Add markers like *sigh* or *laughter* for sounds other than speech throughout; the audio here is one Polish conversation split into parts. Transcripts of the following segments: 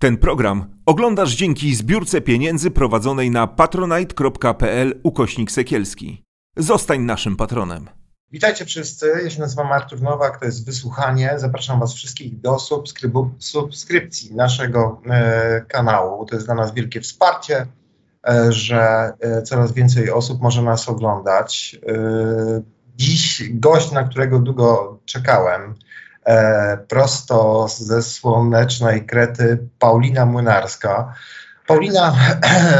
Ten program oglądasz dzięki zbiórce pieniędzy prowadzonej na patronite.pl ukośnik sekielski. Zostań naszym patronem. Witajcie wszyscy, ja się nazywam Artur Nowak, to jest Wysłuchanie. Zapraszam Was wszystkich do subskrypcji naszego e, kanału. To jest dla nas wielkie wsparcie, e, że e, coraz więcej osób może nas oglądać. E, dziś gość, na którego długo czekałem, prosto ze słonecznej Krety, Paulina Młynarska. Paulina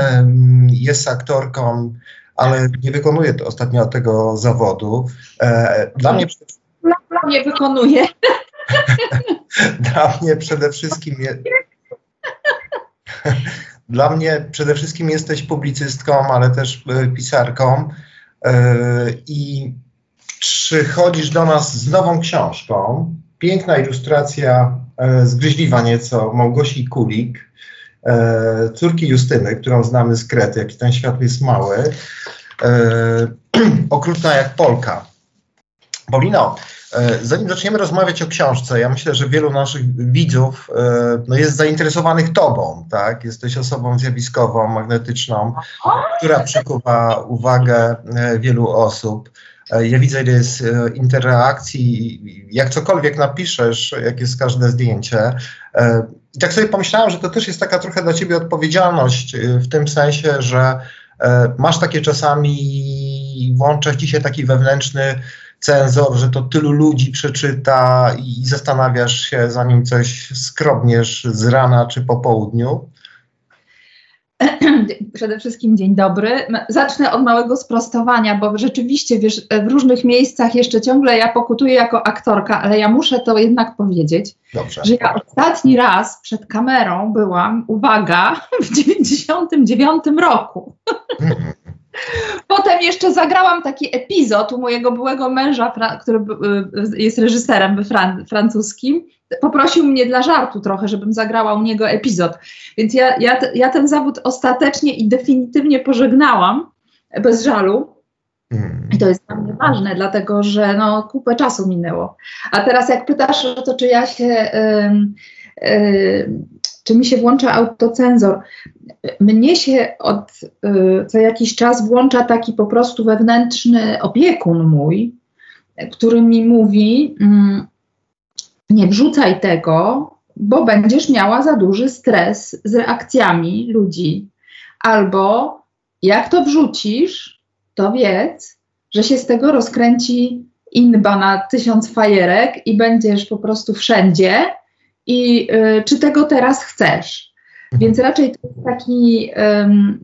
*clears throat* jest aktorką, ale nie wykonuje ostatnio tego zawodu. E, Dla mnie, nie wykonuje. *laughs* dla mnie przede wszystkim je... *laughs* Dla mnie przede wszystkim jesteś publicystką, ale też e, pisarką E, i przychodzisz do nas z nową książką. Piękna ilustracja, e, zgryźliwa nieco, Małgosi Kulik, e, córki Justyny, którą znamy z Krety, jaki ten świat jest mały. E, *clears throat* okrutna jak Polka. Paulino, zanim zaczniemy rozmawiać o książce, ja myślę, że wielu naszych widzów no jest zainteresowanych tobą, tak? Jesteś osobą zjawiskową, magnetyczną, która przykuwa uwagę wielu osób. E, Ja widzę, ile jest e, interakcji, jak cokolwiek napiszesz, jak jest każde zdjęcie. E, I tak sobie pomyślałem, że to też jest taka trochę dla ciebie odpowiedzialność, w tym sensie, że masz takie czasami, włącza ci się taki wewnętrzny cenzor, że to tylu ludzi przeczyta i zastanawiasz się, zanim coś skrobniesz z rana czy po południu. *clears throat* Przede wszystkim dzień dobry. Zacznę od małego sprostowania, bo rzeczywiście wiesz, w różnych miejscach jeszcze ciągle ja pokutuję jako aktorka, ale ja muszę to jednak powiedzieć, Dobrze. że ja ostatni raz przed kamerą byłam, uwaga, w 99 roku. *laughs* Potem jeszcze zagrałam taki epizod u mojego byłego męża, który y, jest reżyserem we Fran- francuskim. Poprosił mnie dla żartu trochę, żebym zagrała u niego epizod. Więc ja, ja, ja ten zawód ostatecznie i definitywnie pożegnałam bez żalu. Mhm. I to jest dla mnie ważne, dlatego że no, kupę czasu minęło. A teraz jak pytasz o to, czy ja się, czy mi się włącza autocenzor, mnie się od y, co jakiś czas włącza taki po prostu wewnętrzny opiekun mój, który mi mówi, mm, nie wrzucaj tego, bo będziesz miała za duży stres z reakcjami ludzi. Albo jak to wrzucisz, to wiedz, że się z tego rozkręci inba na tysiąc fajerek i będziesz po prostu wszędzie. I y, czy tego teraz chcesz? Więc raczej to jest taki, ym,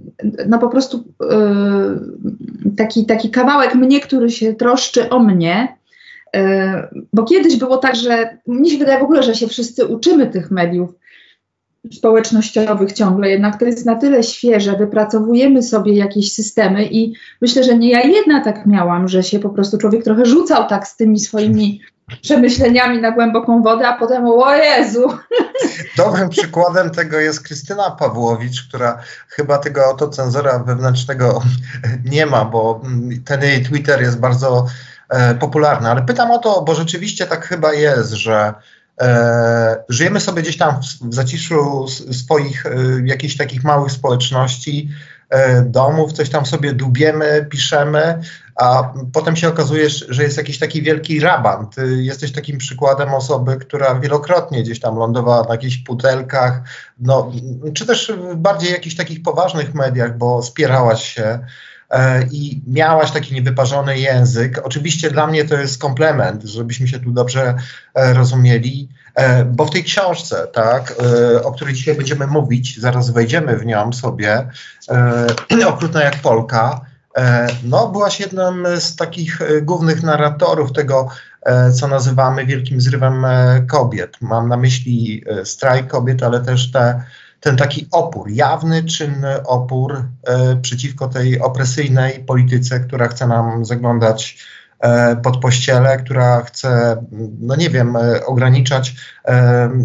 no po prostu y, taki, taki kawałek mnie, który się troszczy o mnie. Y, bo kiedyś było tak, że mnie się wydaje w ogóle, że się wszyscy uczymy tych mediów społecznościowych ciągle, jednak to jest na tyle świeże, wypracowujemy sobie jakieś systemy i myślę, że nie ja jedna tak miałam, że się po prostu człowiek trochę rzucał tak z tymi swoimi przemyśleniami na głęboką wodę, a potem o Jezu, Dobrym przykładem tego jest Krystyna Pawłowicz, która chyba tego autocenzora wewnętrznego nie ma, bo ten jej Twitter jest bardzo e, popularny. Ale pytam o to, bo rzeczywiście tak chyba jest, że e, żyjemy sobie gdzieś tam w, w zaciszu swoich e, jakichś takich małych społeczności, e, domów, coś tam sobie dubiemy, piszemy, a potem się okazuje, że jest jakiś taki wielki raban. Ty jesteś takim przykładem osoby, która wielokrotnie gdzieś tam lądowała na jakichś putelkach, no, czy też bardziej jakichś takich poważnych mediach, bo spierałaś się e, i miałaś taki niewyparzony język. Oczywiście dla mnie to jest komplement, żebyśmy się tu dobrze e, rozumieli, e, bo w tej książce, tak, e, o której dzisiaj będziemy mówić, zaraz wejdziemy w nią sobie, e, *clears throat* okrutna jak Polka, E, No, byłaś jednym z takich e, głównych narratorów tego, e, co nazywamy wielkim zrywem e, kobiet. Mam na myśli e, strajk kobiet, ale też te, ten taki opór, jawny, czynny opór e, przeciwko tej opresyjnej polityce, która chce nam zaglądać e, pod pościele, która chce, no nie wiem, e, ograniczać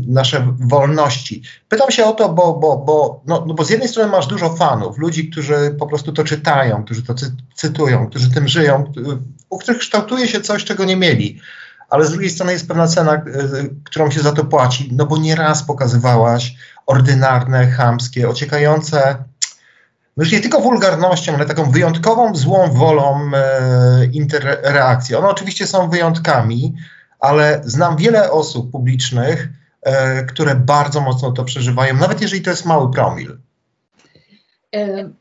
nasze wolności. Pytam się o to, bo, bo, bo, no, no bo z jednej strony masz dużo fanów, ludzi, którzy po prostu to czytają, którzy to cy- cytują, którzy tym żyją, u których kształtuje się coś, czego nie mieli. Ale z drugiej strony jest pewna cena, y, którą się za to płaci, no bo nieraz pokazywałaś ordynarne, chamskie, ociekające no już nie tylko wulgarnością, ale taką wyjątkową złą wolą e, interreakcji. One oczywiście są wyjątkami, ale znam wiele osób publicznych, e, które bardzo mocno to przeżywają, nawet jeżeli to jest mały promil.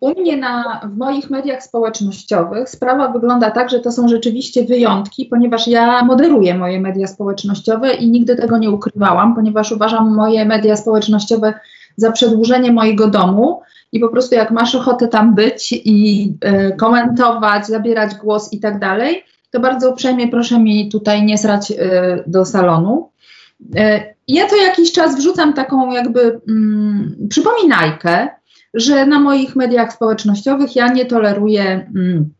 U mnie na, w moich mediach społecznościowych sprawa wygląda tak, że to są rzeczywiście wyjątki, ponieważ ja moderuję moje media społecznościowe i nigdy tego nie ukrywałam, ponieważ uważam moje media społecznościowe za przedłużenie mojego domu i po prostu jak masz ochotę tam być i y, komentować, zabierać głos i tak dalej, to bardzo uprzejmie proszę mi tutaj nie srać y, do salonu. Y, ja to jakiś czas wrzucam taką jakby mm, przypominajkę, że na moich mediach społecznościowych ja nie toleruję mm,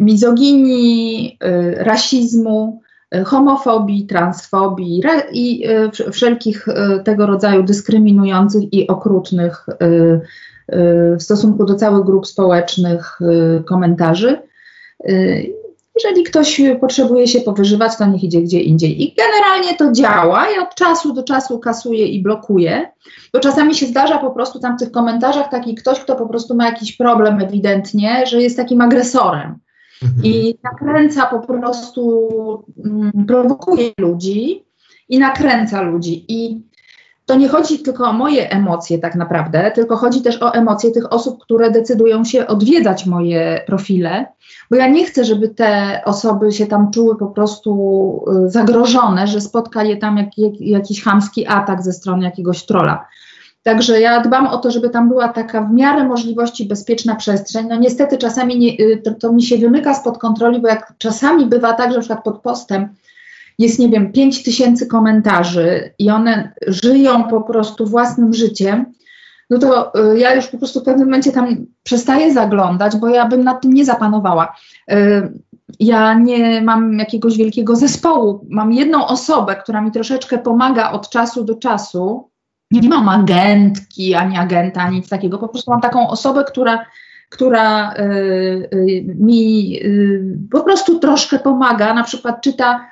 mizoginii, rasizmu, homofobii, transfobii i e, wszelkich e, tego rodzaju dyskryminujących i okrutnych e, w stosunku do całych grup społecznych komentarzy. Jeżeli ktoś potrzebuje się powyżywać, to niech idzie gdzie indziej. I generalnie to działa. Ja od czasu do czasu kasuję i blokuję, bo czasami się zdarza po prostu tam w tych komentarzach taki ktoś, kto po prostu ma jakiś problem ewidentnie, że jest takim agresorem i nakręca po prostu, mm, prowokuje ludzi i nakręca ludzi. I to nie chodzi tylko o moje emocje tak naprawdę, tylko chodzi też o emocje tych osób, które decydują się odwiedzać moje profile, bo ja nie chcę, żeby te osoby się tam czuły po prostu y, zagrożone, że spotka je tam jak, jak, jakiś chamski atak ze strony jakiegoś trola. Także ja dbam o to, żeby tam była taka w miarę możliwości bezpieczna przestrzeń. No niestety czasami nie, y, to, to, mi się wymyka spod kontroli, bo jak czasami bywa tak, że na przykład pod postem jest, nie wiem, 5 tysięcy komentarzy i one żyją po prostu własnym życiem, no to y, ja już po prostu w pewnym momencie tam przestaję zaglądać, bo ja bym nad tym nie zapanowała. Y, ja nie mam jakiegoś wielkiego zespołu. Mam jedną osobę, która mi troszeczkę pomaga od czasu do czasu, nie mam agentki, ani agenta, nic takiego. Po prostu mam taką osobę, która, która y, y, mi po prostu troszkę pomaga. Na przykład czyta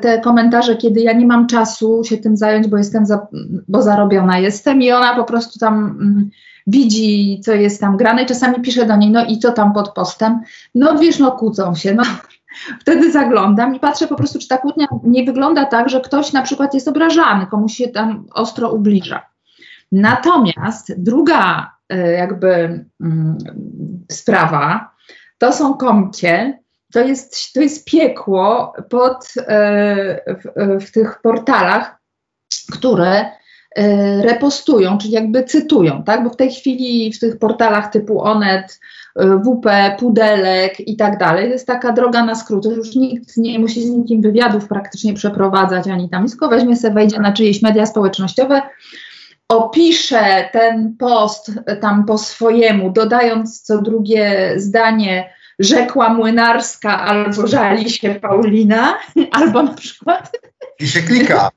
te komentarze, kiedy ja nie mam czasu się tym zająć, bo jestem, za, bo zarobiona jestem i ona po prostu tam mm, widzi, co jest tam grane czasami pisze do niej, no i co tam pod postem? No wiesz, no kłócą się, no *laughs* Wtedy zaglądam i patrzę po prostu, czy ta kłótnia nie wygląda tak, że ktoś na przykład jest obrażany, komuś się tam ostro ubliża. Natomiast druga e, jakby mm, sprawa to są komcie, to jest, to jest piekło pod, e, w, w tych portalach, które e, repostują, czyli jakby cytują, tak? Bo w tej chwili w tych portalach typu Onet, WP, Pudelek i tak dalej. Jest taka droga na skróty, już nikt nie musi z nikim wywiadów praktycznie przeprowadzać ani tam tylko weźmie sobie, wejdzie na czyjeś media społecznościowe, opisze ten post tam po swojemu, dodając co drugie zdanie rzekła młynarska albo żali się Paulina, *laughs* albo na przykład i się klika.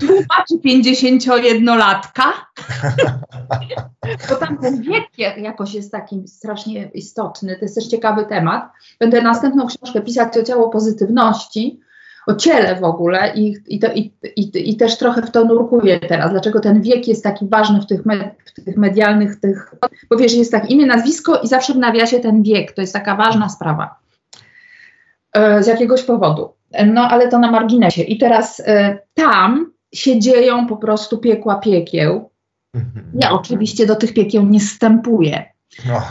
tłumaczy 51-latka, *laughs* bo tam ten wiek jakoś jest taki strasznie istotny, to jest też ciekawy temat. Będę następną książkę pisać o ciało pozytywności, o ciele w ogóle i, i, to, i, i, i też trochę w to nurkuję teraz, dlaczego ten wiek jest taki ważny w tych, med, w tych medialnych, tych, bo wiesz, jest tak imię, nazwisko i zawsze w nawiasie ten wiek, to jest taka ważna sprawa e, z jakiegoś powodu. No ale to na marginesie. I teraz e, tam się dzieją po prostu piekła piekieł. Ja oczywiście do tych piekieł nie wstępuję, bo,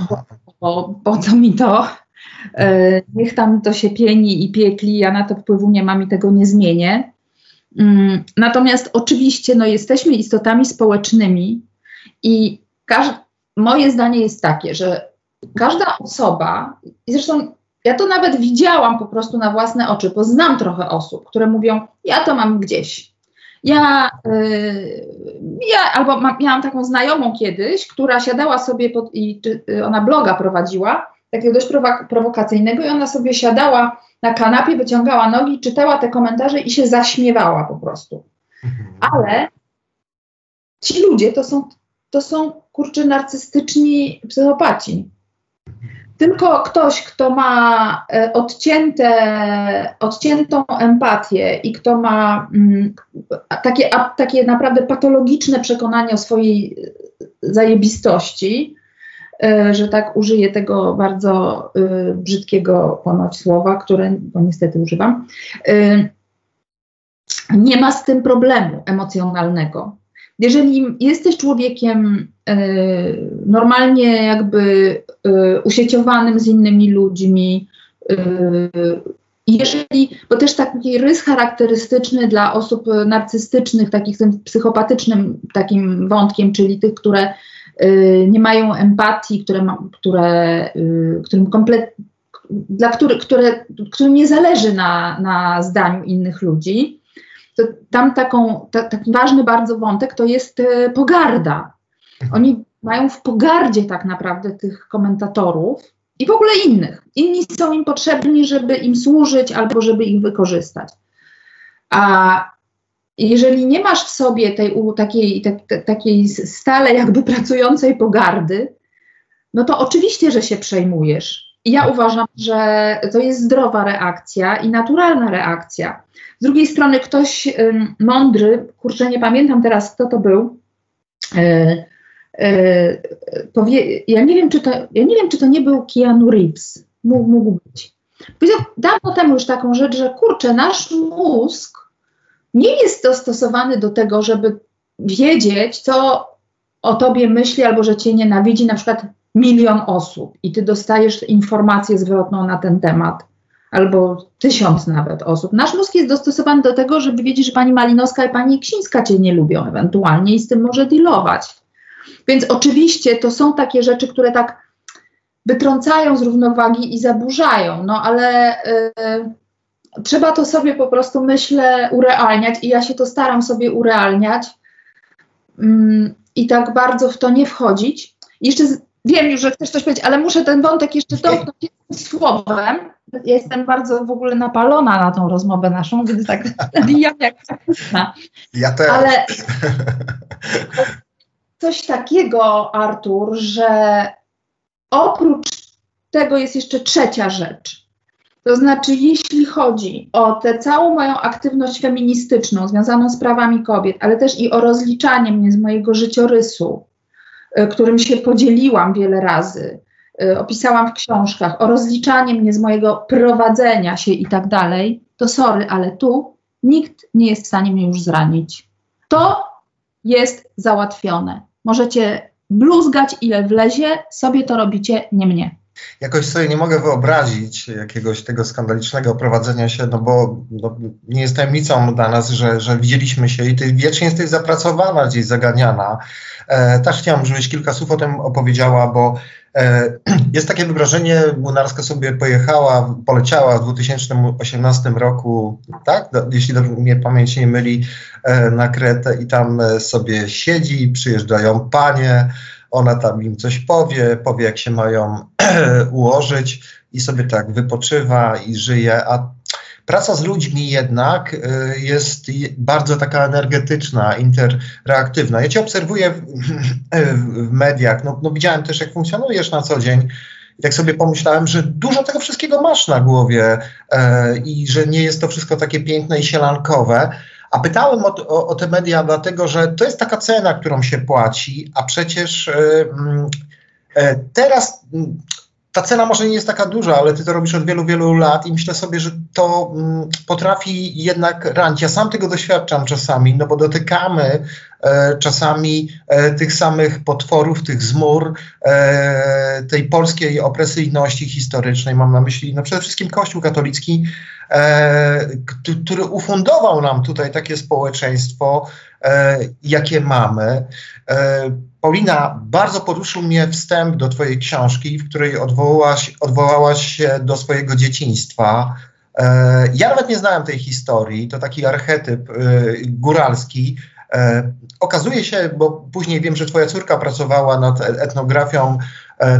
bo po co mi to? E, niech tam to się pieni i piekli, ja na to wpływu nie mam i tego nie zmienię. Mm, natomiast oczywiście no, jesteśmy istotami społecznymi i moje zdanie jest takie, że każda osoba, i zresztą ja to nawet widziałam po prostu na własne oczy, bo znam trochę osób, które mówią, ja to mam gdzieś, ja, y, ja albo ma, miałam taką znajomą kiedyś, która siadała sobie pod, i y, ona bloga prowadziła, takiego dość prowokacyjnego, i ona sobie siadała na kanapie, wyciągała nogi, czytała te komentarze i się zaśmiewała po prostu. Mhm. Ale ci ludzie to są, to są kurczy narcystyczni psychopaci. tylko ktoś, kto ma e, odcięte, odciętą empatię i kto ma mm, takie, a, takie naprawdę patologiczne przekonanie o swojej zajebistości, y, że tak użyję tego bardzo y, brzydkiego ponoć słowa, które bo niestety używam, y, nie ma z tym problemu emocjonalnego. Jeżeli jesteś człowiekiem normalnie jakby usieciowanym z innymi ludźmi, jeżeli, bo też taki rys charakterystyczny dla osób narcystycznych, takich tym psychopatycznym takim wątkiem, czyli tych, które nie mają empatii, które, ma, które y, którym komplet, dla który, które, którym nie zależy na, na zdaniu innych ludzi, to tam taką, ta, taki ważny bardzo wątek to jest y, pogarda. Oni mają w pogardzie tak naprawdę tych komentatorów i w ogóle innych. Inni są im potrzebni, żeby im służyć albo żeby ich wykorzystać. A jeżeli nie masz w sobie tej u, takiej, te, te, takiej stale jakby pracującej pogardy, no to oczywiście, że się przejmujesz. I ja uważam, że to jest zdrowa reakcja i naturalna reakcja. Z drugiej strony ktoś ym, mądry, kurczę, nie pamiętam teraz, kto to był, yy, yy, powie, ja nie wiem, czy to, ja nie wiem, czy to nie był Keanu Reeves, mógł, mógł być. Powiedział dawno temu już taką rzecz, że kurczę, nasz mózg nie jest dostosowany do tego, żeby wiedzieć, co o tobie myśli albo że cię nienawidzi na przykład milion osób i ty dostajesz informację zwrotną na ten temat, albo tysiąc nawet osób. Nasz mózg jest dostosowany do tego, żeby wiedzieć, że pani Malinowska i pani Ksińska cię nie lubią ewentualnie i z tym może dealować. Więc oczywiście to są takie rzeczy, które tak wytrącają z równowagi i zaburzają, no ale yy, trzeba to sobie po prostu, myślę, urealniać i ja się to staram sobie urealniać yy, i tak bardzo w to nie wchodzić. Jeszcze z, wiem już, że chcesz coś powiedzieć, ale muszę ten wątek jeszcze dotknąć słowem. Jestem bardzo w ogóle napalona na tą rozmowę naszą, więc tak *laughs* nabijam jak zakusna. Ja też. Ale *laughs* coś takiego, Artur, że oprócz tego jest jeszcze trzecia rzecz. To znaczy, jeśli chodzi o tę całą moją aktywność feministyczną związaną z prawami kobiet, ale też i o rozliczanie mnie z mojego życiorysu, którym się podzieliłam wiele razy, opisałam w książkach, o rozliczanie mnie z mojego prowadzenia się i tak dalej, to sorry, ale tu nikt nie jest w stanie mnie już zranić. To jest załatwione. Możecie bluzgać ile wlezie, sobie to robicie, nie mnie. Jakoś sobie nie mogę wyobrazić jakiegoś tego skandalicznego prowadzenia się, no bo no, nie jest tajemnicą dla nas, że, że widzieliśmy się i ty wiecznie jesteś zapracowana, gdzieś zaganiana. E, też chciałam, żebyś kilka słów o tym opowiedziała, bo e, *clears throat* jest takie wyobrażenie, Munarska sobie pojechała, poleciała w 2018 roku, tak, jeśli do mnie pamięć nie myli, e, na Kretę i tam sobie siedzi, przyjeżdżają panie, ona tam im coś powie, powie jak się mają *clears throat* ułożyć i sobie tak wypoczywa i żyje, a praca z ludźmi jednak y, jest bardzo taka energetyczna, interreaktywna. Ja cię obserwuję w, mediach, no, no, widziałem też jak funkcjonujesz na co dzień. I tak sobie pomyślałem, że dużo tego wszystkiego masz na głowie e, i że nie jest to wszystko takie piękne i sielankowe, a pytałem o, o, o, te media, dlatego że to jest taka cena, którą się płaci, a przecież y, y, teraz y, ta cena może nie jest taka duża, ale ty to robisz od wielu, wielu lat i myślę sobie, że to mm, potrafi jednak ranić. Ja sam tego doświadczam czasami, no bo dotykamy e, czasami e, tych samych potworów, tych zmur, e, tej polskiej opresyjności historycznej. Mam na myśli no przede wszystkim Kościół katolicki, e, który ufundował nam tutaj takie społeczeństwo, e, jakie mamy. Paulina, bardzo poruszył mnie wstęp do Twojej książki, w której odwołałaś, odwołałaś się do swojego dzieciństwa. E, ja nawet nie znałem tej historii, to taki archetyp e, góralski. E, okazuje się, bo później wiem, że Twoja córka pracowała nad etnografią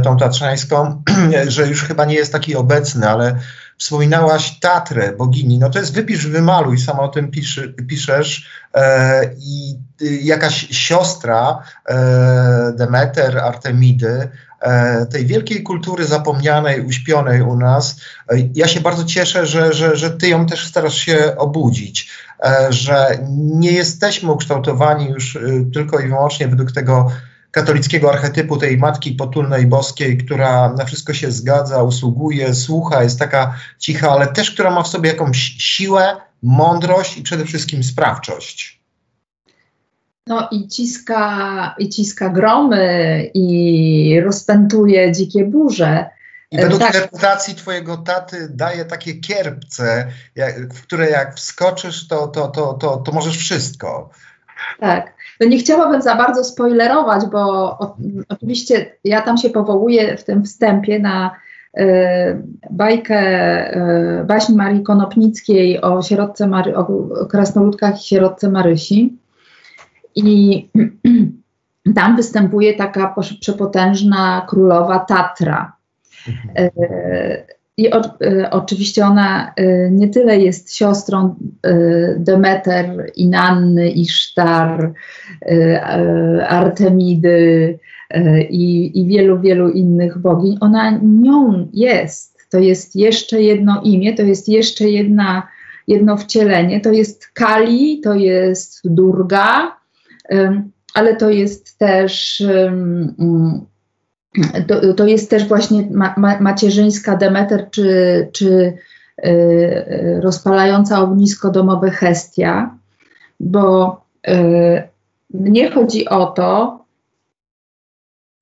tą tatrzańską, *clears throat* że już chyba nie jest taki obecny, ale wspominałaś Tatrę, bogini, no to jest wypisz, wymaluj, sama o tym piszy, piszesz e, i y, jakaś siostra e, Demeter, Artemidy, e, tej wielkiej kultury zapomnianej, uśpionej u nas. E, ja się bardzo cieszę, że, że, że ty ją też starasz się obudzić, e, że nie jesteśmy ukształtowani już y, tylko i wyłącznie według tego katolickiego archetypu tej matki potulnej boskiej, która na wszystko się zgadza, usługuje, słucha, jest taka cicha, ale też która ma w sobie jakąś siłę, mądrość i przede wszystkim sprawczość. No i ciska, i ciska gromy, i rozpętuje dzikie burze. I według Tak. reputacji twojego taty daje takie kierpce, jak, w które jak wskoczysz, to, to, to, to, to możesz wszystko. Tak. No nie chciałabym za bardzo spoilerować, bo o, oczywiście ja tam się powołuję w tym wstępie na e, bajkę e, baśni Marii Konopnickiej o sierotce Mary, o, krasnoludkach i sierotce Marysi. I *clears throat* tam występuje taka przepotężna królowa Tatra. E, I o, e, oczywiście ona e, nie tyle jest siostrą e, Demeter, Inanny, Isztar, e, Artemidy i, i wielu, wielu innych bogiń. Ona nią jest. To jest jeszcze jedno imię, to jest jeszcze jedna, jedno wcielenie. To jest Kali, to jest Durga, ale to jest też to, to jest też właśnie ma, ma, macierzyńska Demeter, czy, czy y, y, rozpalająca ognisko domowe Hestia, bo y, mnie chodzi o to,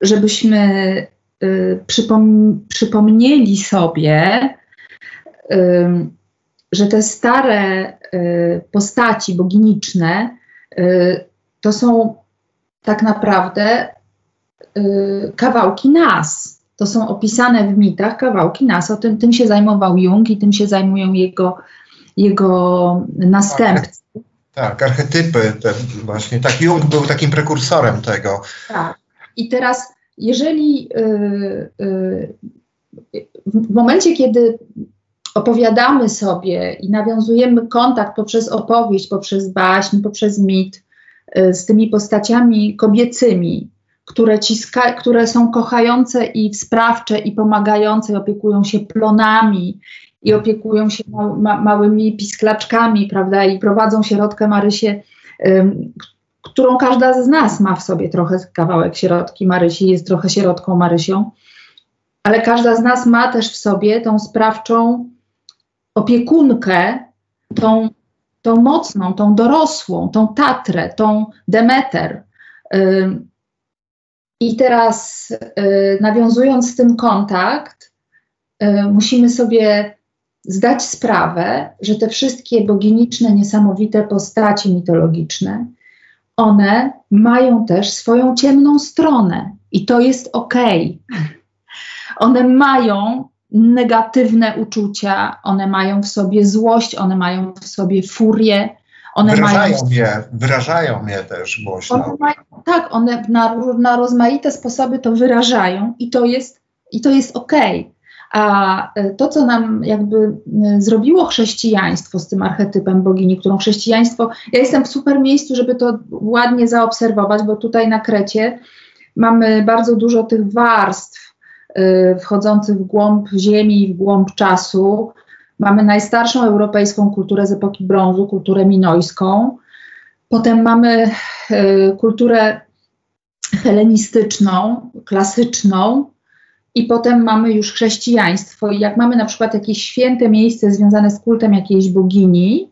żebyśmy y, przypom przypomnieli sobie, y, że te stare y, postaci boginiczne to są tak naprawdę kawałki nas. To są opisane w mitach kawałki nas. O tym, tym się zajmował Jung i tym się zajmują jego, jego następcy. Tak, archetypy, te właśnie. Tak, Jung był takim prekursorem tego. Tak. I teraz, jeżeli y, y, w momencie, kiedy opowiadamy sobie i nawiązujemy kontakt poprzez opowieść, poprzez baśń, poprzez mit y, z tymi postaciami kobiecymi, które, ciska, które są kochające i sprawcze i pomagające, i opiekują się plonami i opiekują się ma, ma, małymi pisklaczkami, prawda, i prowadzą środkę Marysię, ym, którą każda z nas ma w sobie trochę kawałek środki Marysi, jest trochę środką Marysią, ale każda z nas ma też w sobie tą sprawczą opiekunkę, tą, tą mocną, tą dorosłą, tą Tatrę, tą Demeter. Ym, I teraz y, nawiązując z tym kontakt, y, musimy sobie zdać sprawę, że te wszystkie boginiczne, niesamowite postaci mitologiczne, one mają też swoją ciemną stronę i to jest ok. One mają negatywne uczucia, one mają w sobie złość, one mają w sobie furię, one wyrażają mają. je, wyrażają je też głośno. One mają tak, one na, na rozmaite sposoby to wyrażają i to jest, i to jest ok. A e, to, co nam jakby e, zrobiło chrześcijaństwo z tym archetypem bogini, którą chrześcijaństwo, ja jestem w super miejscu, żeby to ładnie zaobserwować, bo tutaj na Krecie mamy bardzo dużo tych warstw y, wchodzących w głąb ziemi w głąb czasu. Mamy najstarszą europejską kulturę z epoki brązu, kulturę minojską. Potem mamy y, kulturę helenistyczną, klasyczną, i potem mamy już chrześcijaństwo. I jak mamy na przykład jakieś święte miejsce związane z kultem jakiejś bogini,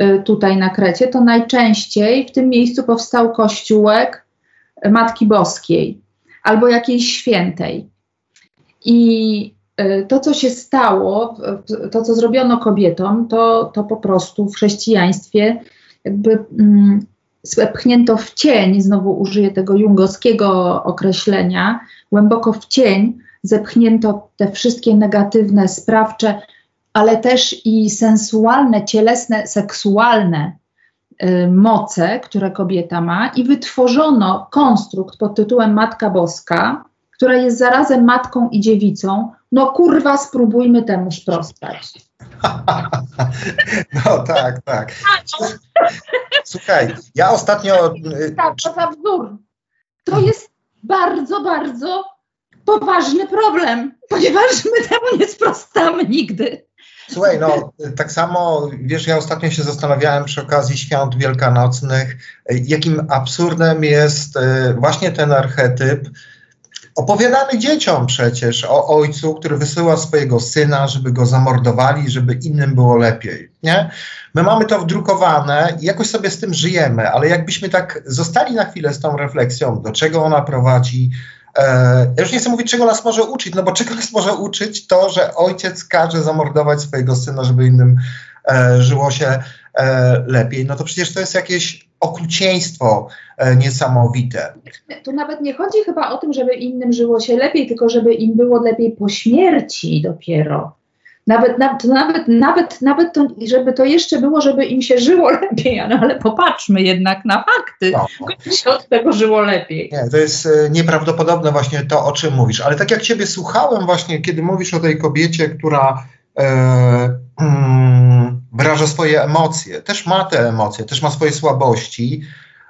y, tutaj na Krecie, to najczęściej w tym miejscu powstał kościółek Matki Boskiej albo jakiejś świętej. I to, co się stało, w- to, co zrobiono kobietom, to, to po prostu w chrześcijaństwie jakby mm, w cień, znowu użyję tego jungowskiego określenia, głęboko w cień zepchnięto te wszystkie negatywne, sprawcze, ale też i sensualne, cielesne, seksualne y, moce, które kobieta ma, i wytworzono konstrukt pod tytułem Matka Boska, która jest zarazem matką i dziewicą, no kurwa, spróbujmy temu sprostać. *laughs* No tak, tak. Słuchaj, ja ostatnio. y, Tak, to za wzór. To jest bardzo, bardzo poważny problem, ponieważ my temu nie sprostamy nigdy. Słuchaj, no tak samo, wiesz, ja ostatnio się zastanawiałem przy okazji świąt wielkanocnych, y, jakim absurdem jest y, właśnie ten archetyp opowiadany dzieciom przecież o ojcu, który wysyła swojego syna, żeby go zamordowali, żeby innym było lepiej, nie? My mamy to wdrukowane i jakoś sobie z tym żyjemy, ale jakbyśmy tak zostali na chwilę z tą refleksją, do czego ona prowadzi, E, ja już nie chcę mówić, czego nas może uczyć, no bo czego nas może uczyć to, że ojciec każe zamordować swojego syna, żeby innym e, żyło się lepiej. No to przecież to jest jakieś okrucieństwo e, niesamowite. Tu nawet nie chodzi chyba o tym, żeby innym żyło się lepiej, tylko żeby im było lepiej po śmierci dopiero. Nawet, nawet, nawet, nawet, nawet to, żeby to jeszcze było, żeby im się żyło lepiej, *laughs* no ale popatrzmy jednak na fakty. No. Się od tego żyło lepiej. Nie, to jest e, nieprawdopodobne właśnie to, o czym mówisz. Ale tak jak ciebie słuchałem właśnie, kiedy mówisz o tej kobiecie, która e, *clears throat* mm, wyraża swoje emocje, też ma te emocje, też ma swoje słabości,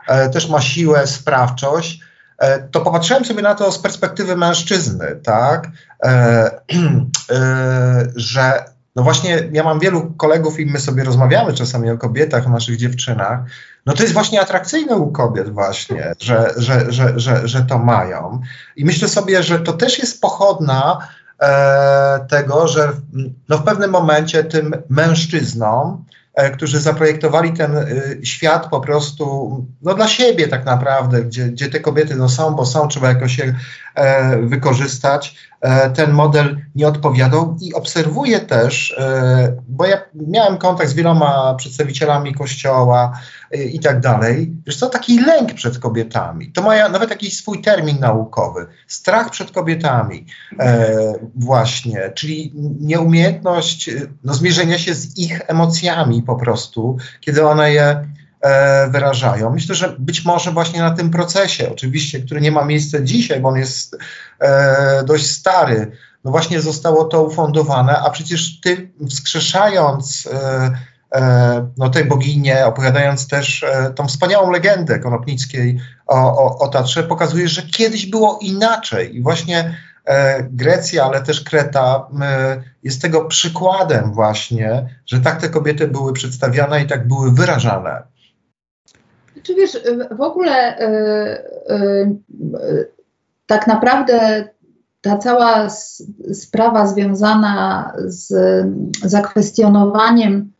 e, też ma siłę, sprawczość, e, to popatrzyłem sobie na to z perspektywy mężczyzny, tak, e, *clears throat* e, że no właśnie ja mam wielu kolegów i my sobie rozmawiamy czasami o kobietach, o naszych dziewczynach, no to jest właśnie atrakcyjne u kobiet właśnie, że, że, że, że, że to mają. I myślę sobie, że to też jest pochodna tego, że no w pewnym momencie tym mężczyznom, e, którzy zaprojektowali ten e, świat po prostu no dla siebie tak naprawdę, gdzie, gdzie te kobiety no są, bo są, trzeba jakoś je e, wykorzystać, e, ten model nie odpowiadał i obserwuję też, e, bo ja miałem kontakt z wieloma przedstawicielami kościoła, i tak dalej. Wiesz co, taki lęk przed kobietami. To ma nawet jakiś swój termin naukowy. Strach przed kobietami e, właśnie, czyli nieumiejętność no, zmierzenia się z ich emocjami po prostu, kiedy one je e, wyrażają. Myślę, że być może właśnie na tym procesie, oczywiście, który nie ma miejsca dzisiaj, bo on jest e, dość stary, no właśnie zostało to ufundowane, a przecież ty wskrzeszając e, no, tej boginie, opowiadając też tą wspaniałą legendę Konopnickiej o, o, o Tatrze, pokazuje, że kiedyś było inaczej i właśnie Grecja, ale też Kreta e, jest tego przykładem właśnie, że tak te kobiety były przedstawiane i tak były wyrażane. Czy wiesz, w ogóle y, tak naprawdę ta cała sprawa związana z zakwestionowaniem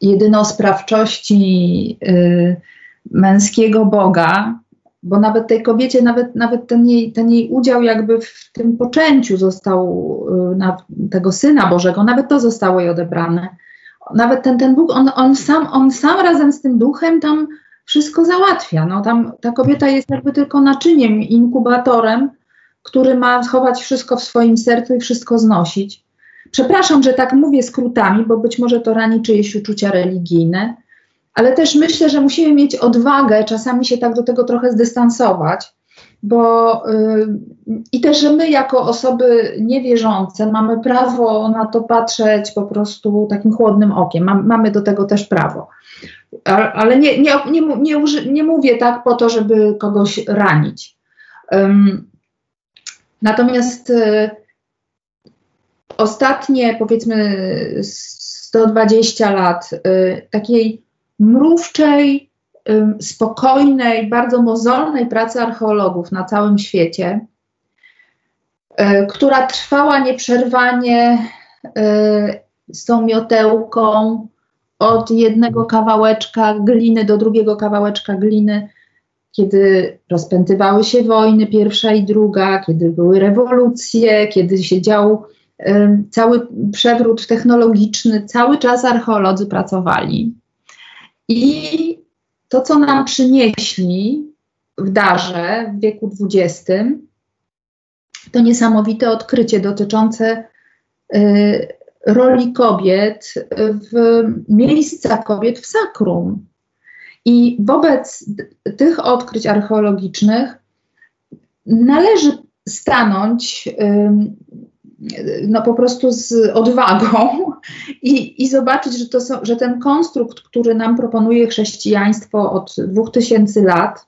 jedynosprawczości męskiego Boga, bo nawet tej kobiecie, nawet, nawet ten, jej, ten jej udział jakby w tym poczęciu został y, na tego Syna Bożego, nawet to zostało jej odebrane nawet ten, ten Bóg, on, on, sam, on sam razem z tym duchem tam wszystko załatwia. No, tam ta kobieta jest jakby tylko naczyniem, inkubatorem, który ma schować wszystko w swoim sercu i wszystko znosić. Przepraszam, że tak mówię skrótami, bo być może to rani czyjeś uczucia religijne, ale też myślę, że musimy mieć odwagę czasami się tak do tego trochę zdystansować, bo y, i też, że my jako osoby niewierzące mamy prawo na to patrzeć po prostu takim chłodnym okiem. Mam, mamy do tego też prawo. Ale nie, nie, nie, nie, uży, nie mówię tak po to, żeby kogoś ranić. Natomiast y, ostatnie powiedzmy 120 lat y, takiej mrówczej, spokojnej, bardzo mozolnej pracy archeologów na całym świecie, y, która trwała nieprzerwanie y, z tą miotełką od jednego kawałeczka gliny do drugiego kawałeczka gliny, kiedy rozpętywały się wojny pierwsza i druga, kiedy były rewolucje, kiedy się dział cały przewrót technologiczny, cały czas archeolodzy pracowali. I to, co nam przynieśli w darze w wieku XX, to niesamowite odkrycie dotyczące y, roli kobiet w miejsca kobiet w sakrum. I wobec tych odkryć archeologicznych należy stanąć no po prostu z odwagą i, i zobaczyć, że, to są, że ten konstrukt, który nam proponuje chrześcijaństwo od 2000 lat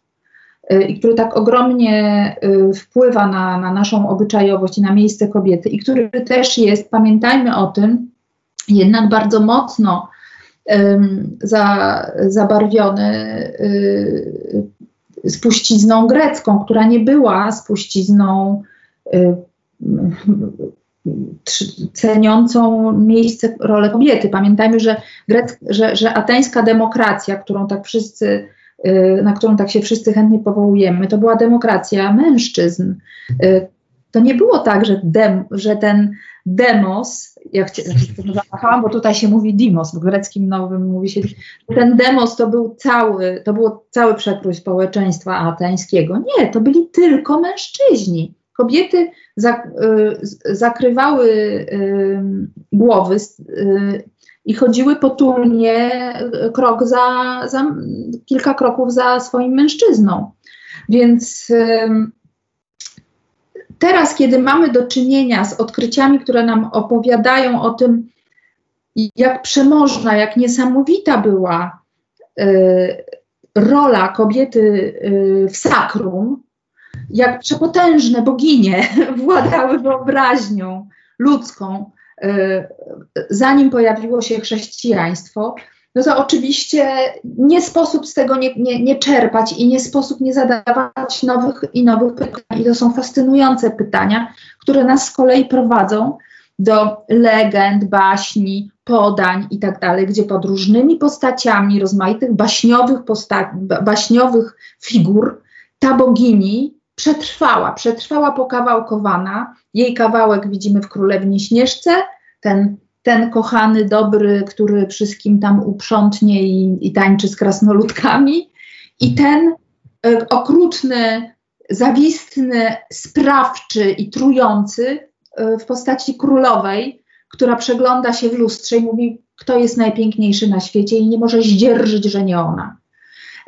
y, i który tak ogromnie y, wpływa na, na naszą obyczajowość i na miejsce kobiety i który też jest, pamiętajmy o tym, jednak bardzo mocno um, za, zabarwiony y, spuścizną grecką, która nie była spuścizną y, ceniącą miejsce, rolę kobiety. Pamiętajmy, że, grec, że, że ateńska demokracja, którą tak wszyscy, y, na którą tak się wszyscy chętnie powołujemy, to była demokracja mężczyzn. Y, to nie było tak, że, dem, że ten demos, ja zamachałam, bo tutaj się mówi dimos, w greckim nowym mówi się, ten demos to był cały, to było cały przekrój społeczeństwa ateńskiego. Nie, to byli tylko mężczyźni. Kobiety y, zakrywały y, głowy y, i chodziły potulnie krok za, za, kilka kroków za swoim mężczyzną. Więc teraz, kiedy mamy do czynienia z odkryciami, które nam opowiadają o tym, jak przemożna, jak niesamowita była y, rola kobiety y, w sakrum, jak przepotężne boginie *laughs* władały wyobraźnią ludzką, y, zanim pojawiło się chrześcijaństwo, no to oczywiście nie sposób z tego nie, nie, nie, czerpać i nie sposób nie zadawać nowych i nowych pytań. I to są fascynujące pytania, które nas z kolei prowadzą do legend, baśni, podań i tak dalej, gdzie pod różnymi postaciami rozmaitych baśniowych, posta- baśniowych figur ta bogini przetrwała, przetrwała pokawałkowana. Jej kawałek widzimy w Królewni Śnieżce, ten, ten kochany, dobry, który wszystkim tam uprzątnie i, i tańczy z krasnoludkami i ten y, okrutny, zawistny, sprawczy i trujący y, w postaci królowej, która przegląda się w lustrze i mówi, kto jest najpiękniejszy na świecie i nie może zdzierżyć, że nie ona.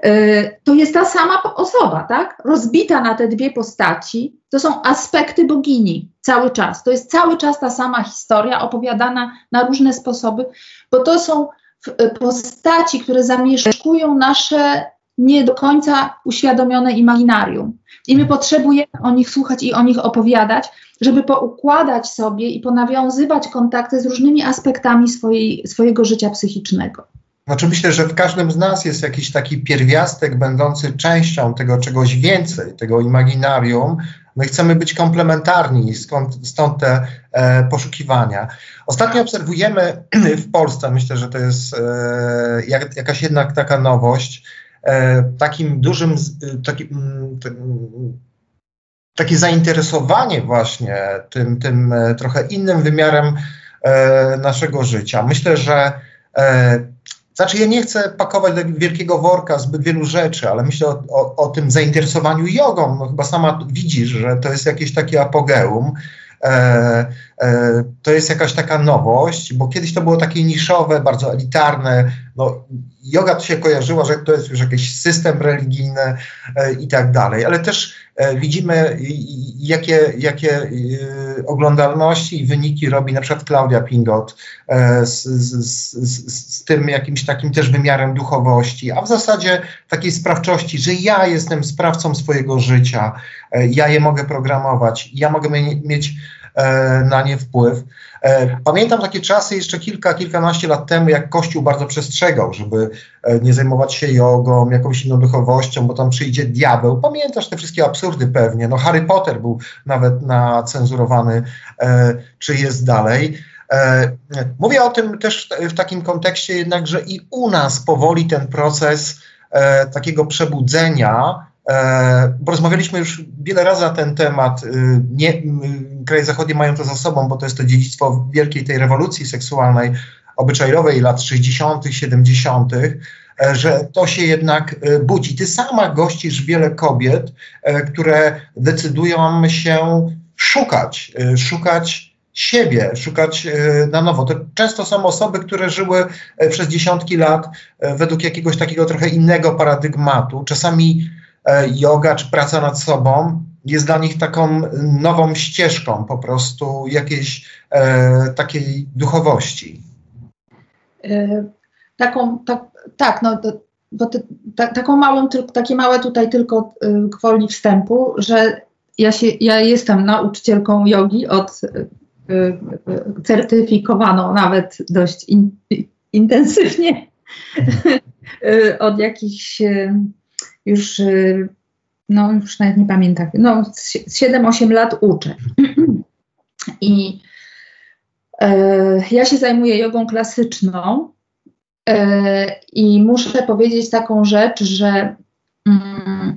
Y, to jest ta sama osoba, tak? Rozbita na te dwie postaci. To są aspekty bogini cały czas. To jest cały czas ta sama historia opowiadana na różne sposoby, bo to są y, postaci, które zamieszkują nasze nie do końca uświadomione imaginarium. I my potrzebujemy o nich słuchać i o nich opowiadać, żeby poukładać sobie i ponawiązywać kontakty z różnymi aspektami swojej, swojego życia psychicznego. Znaczy myślę, że w każdym z nas jest jakiś taki pierwiastek będący częścią tego czegoś więcej, tego imaginarium. My chcemy być komplementarni, skąd, stąd te e, poszukiwania. Ostatnio obserwujemy *clears throat* w Polsce, myślę, że to jest e, jak, jakaś jednak taka nowość, e, takim dużym, taki, takie zainteresowanie właśnie tym, tym e, trochę innym wymiarem e, naszego życia. Myślę, że e, znaczy, ja nie chcę pakować do wielkiego worka zbyt wielu rzeczy, ale myślę o, o, o tym zainteresowaniu jogą. No, chyba sama widzisz, że to jest jakieś takie apogeum. E, to jest jakaś taka nowość, bo kiedyś to było takie niszowe, bardzo elitarne. No, yoga to się kojarzyła, że to jest już jakiś system religijny e, i tak dalej, ale też e, widzimy, jakie, jakie e, oglądalności i wyniki robi na przykład Klaudia Pingot e, z, z, z, z, tym jakimś takim też wymiarem duchowości, a w zasadzie takiej sprawczości, że ja jestem sprawcą swojego życia, ja je mogę programować, ja mogę mieć E, na nie wpływ. E, pamiętam takie czasy jeszcze kilka, kilkanaście lat temu, jak Kościół bardzo przestrzegał, żeby e, nie zajmować się jogą, jakąś inną duchowością, bo tam przyjdzie diabeł. Pamiętasz te wszystkie absurdy pewnie. No Harry Potter był nawet nacenzurowany, czy jest dalej. Mówię o tym też w takim kontekście jednak, że i u nas powoli ten proces takiego przebudzenia E, bo rozmawialiśmy już wiele razy na ten temat. Y, nie, kraje zachodnie mają to za sobą, bo to jest to dziedzictwo wielkiej tej rewolucji seksualnej, obyczajowej lat 60., 70., e, że to się jednak e, budzi. Ty sama gościsz wiele kobiet, które decydują się szukać, szukać siebie, szukać na nowo. To często są osoby, które żyły przez dziesiątki lat według jakiegoś takiego trochę innego paradygmatu. Czasami E, yoga czy praca nad sobą jest dla nich taką nową ścieżką po prostu jakiejś e, takiej duchowości. E, taką, tak, tak no, bo ty, ta, taką małą, takie małe tutaj tylko y, gwoli wstępu, że ja, się, ja jestem nauczycielką jogi od y, y, certyfikowaną nawet dość in, intensywnie *laughs* od jakichś już no już nawet nie pamiętam, no z 7-8 lat uczę. *clears throat* I e, ja się zajmuję jogą klasyczną e, i muszę powiedzieć taką rzecz, że mm,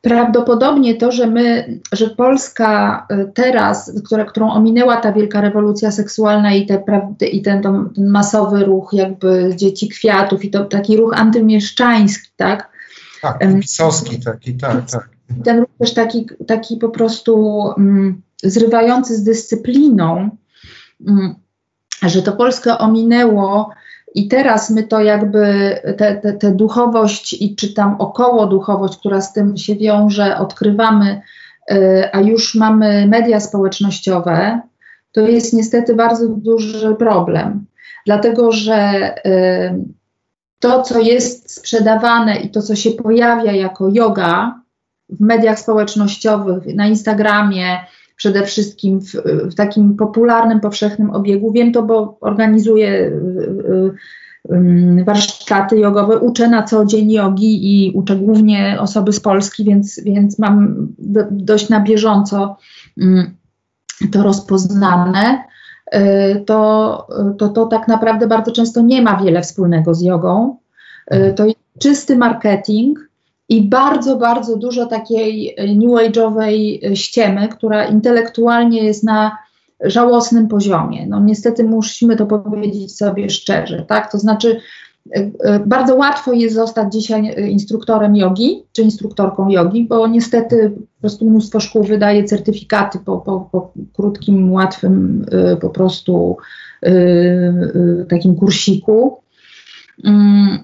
prawdopodobnie to, że my, że Polska e, teraz, która, którą ominęła ta wielka rewolucja seksualna i, te, i ten, ten masowy ruch jakby dzieci kwiatów i to taki ruch antymieszczański, tak, tak, pisowski taki, tak, tak. Ten również taki, taki po prostu um, zrywający z dyscypliną, um, że to Polskę ominęło i teraz my to jakby, tę duchowość i czy tam około duchowość, która z tym się wiąże, odkrywamy, y, a już mamy media społecznościowe, to jest niestety bardzo duży problem. Dlatego, że y, to, co jest sprzedawane i to, co się pojawia jako yoga w mediach społecznościowych, na Instagramie, przede wszystkim w, w takim popularnym, powszechnym obiegu. Wiem to, bo organizuję y, y, y, warsztaty jogowe, uczę na co dzień jogi i uczę głównie osoby z Polski, więc, więc mam do, dość na bieżąco mm, to rozpoznane. Y, to, to, to tak naprawdę bardzo często nie ma wiele wspólnego z jogą. Y, to jest czysty marketing i bardzo, bardzo dużo takiej new age'owej ściemy, która intelektualnie jest na żałosnym poziomie. No niestety musimy to powiedzieć sobie szczerze, tak? To znaczy Y, y, bardzo łatwo jest zostać dzisiaj instruktorem jogi czy instruktorką jogi, bo niestety po prostu mnóstwo szkół wydaje certyfikaty po, po, po krótkim, łatwym po prostu takim kursiku. Mm.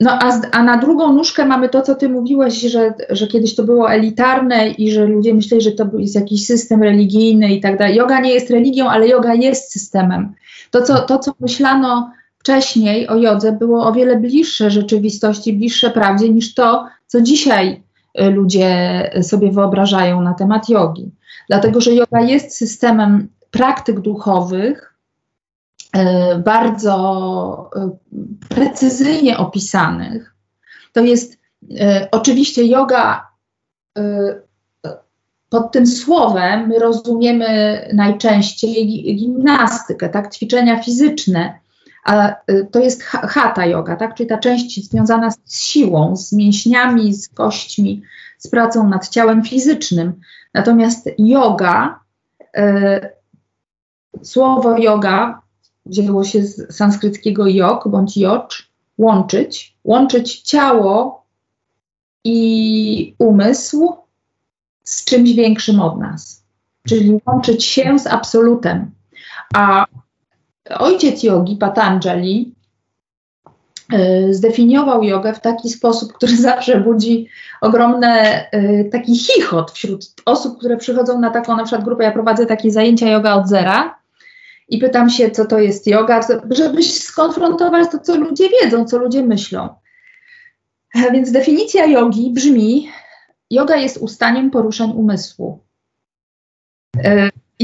No a, a, na drugą nóżkę mamy to, co ty mówiłeś, że, że kiedyś to było elitarne i że ludzie myśleli, że to jest jakiś system religijny i tak dalej. Yoga nie jest religią, ale yoga jest systemem. To, co, to, co myślano wcześniej o jodze było o wiele bliższe rzeczywistości, bliższe prawdzie niż to, co dzisiaj y, ludzie sobie wyobrażają na temat jogi. Dlatego, że yoga jest systemem praktyk duchowych, y, bardzo y, precyzyjnie opisanych. To jest oczywiście yoga. Pod tym słowem my rozumiemy najczęściej gimnastykę, tak, ćwiczenia fizyczne, a y, to jest hatha yoga, tak? czyli ta część związana z siłą, z mięśniami, z kośćmi, z pracą nad ciałem fizycznym. Natomiast yoga, y, słowo yoga wzięło się z sanskryckiego jog bądź jocz, łączyć, łączyć ciało i umysł z czymś większym od nas, czyli łączyć się z absolutem. A ojciec jogi, Patanjali, y, zdefiniował jogę w taki sposób, który *laughs* zawsze budzi ogromny y, taki chichot wśród osób, które przychodzą na taką na przykład grupę. Ja prowadzę takie zajęcia yoga od zera i pytam się, co to jest yoga, żeby skonfrontować to, co ludzie wiedzą, co ludzie myślą. Więc definicja jogi brzmi: yoga jest ustaniem poruszań umysłu.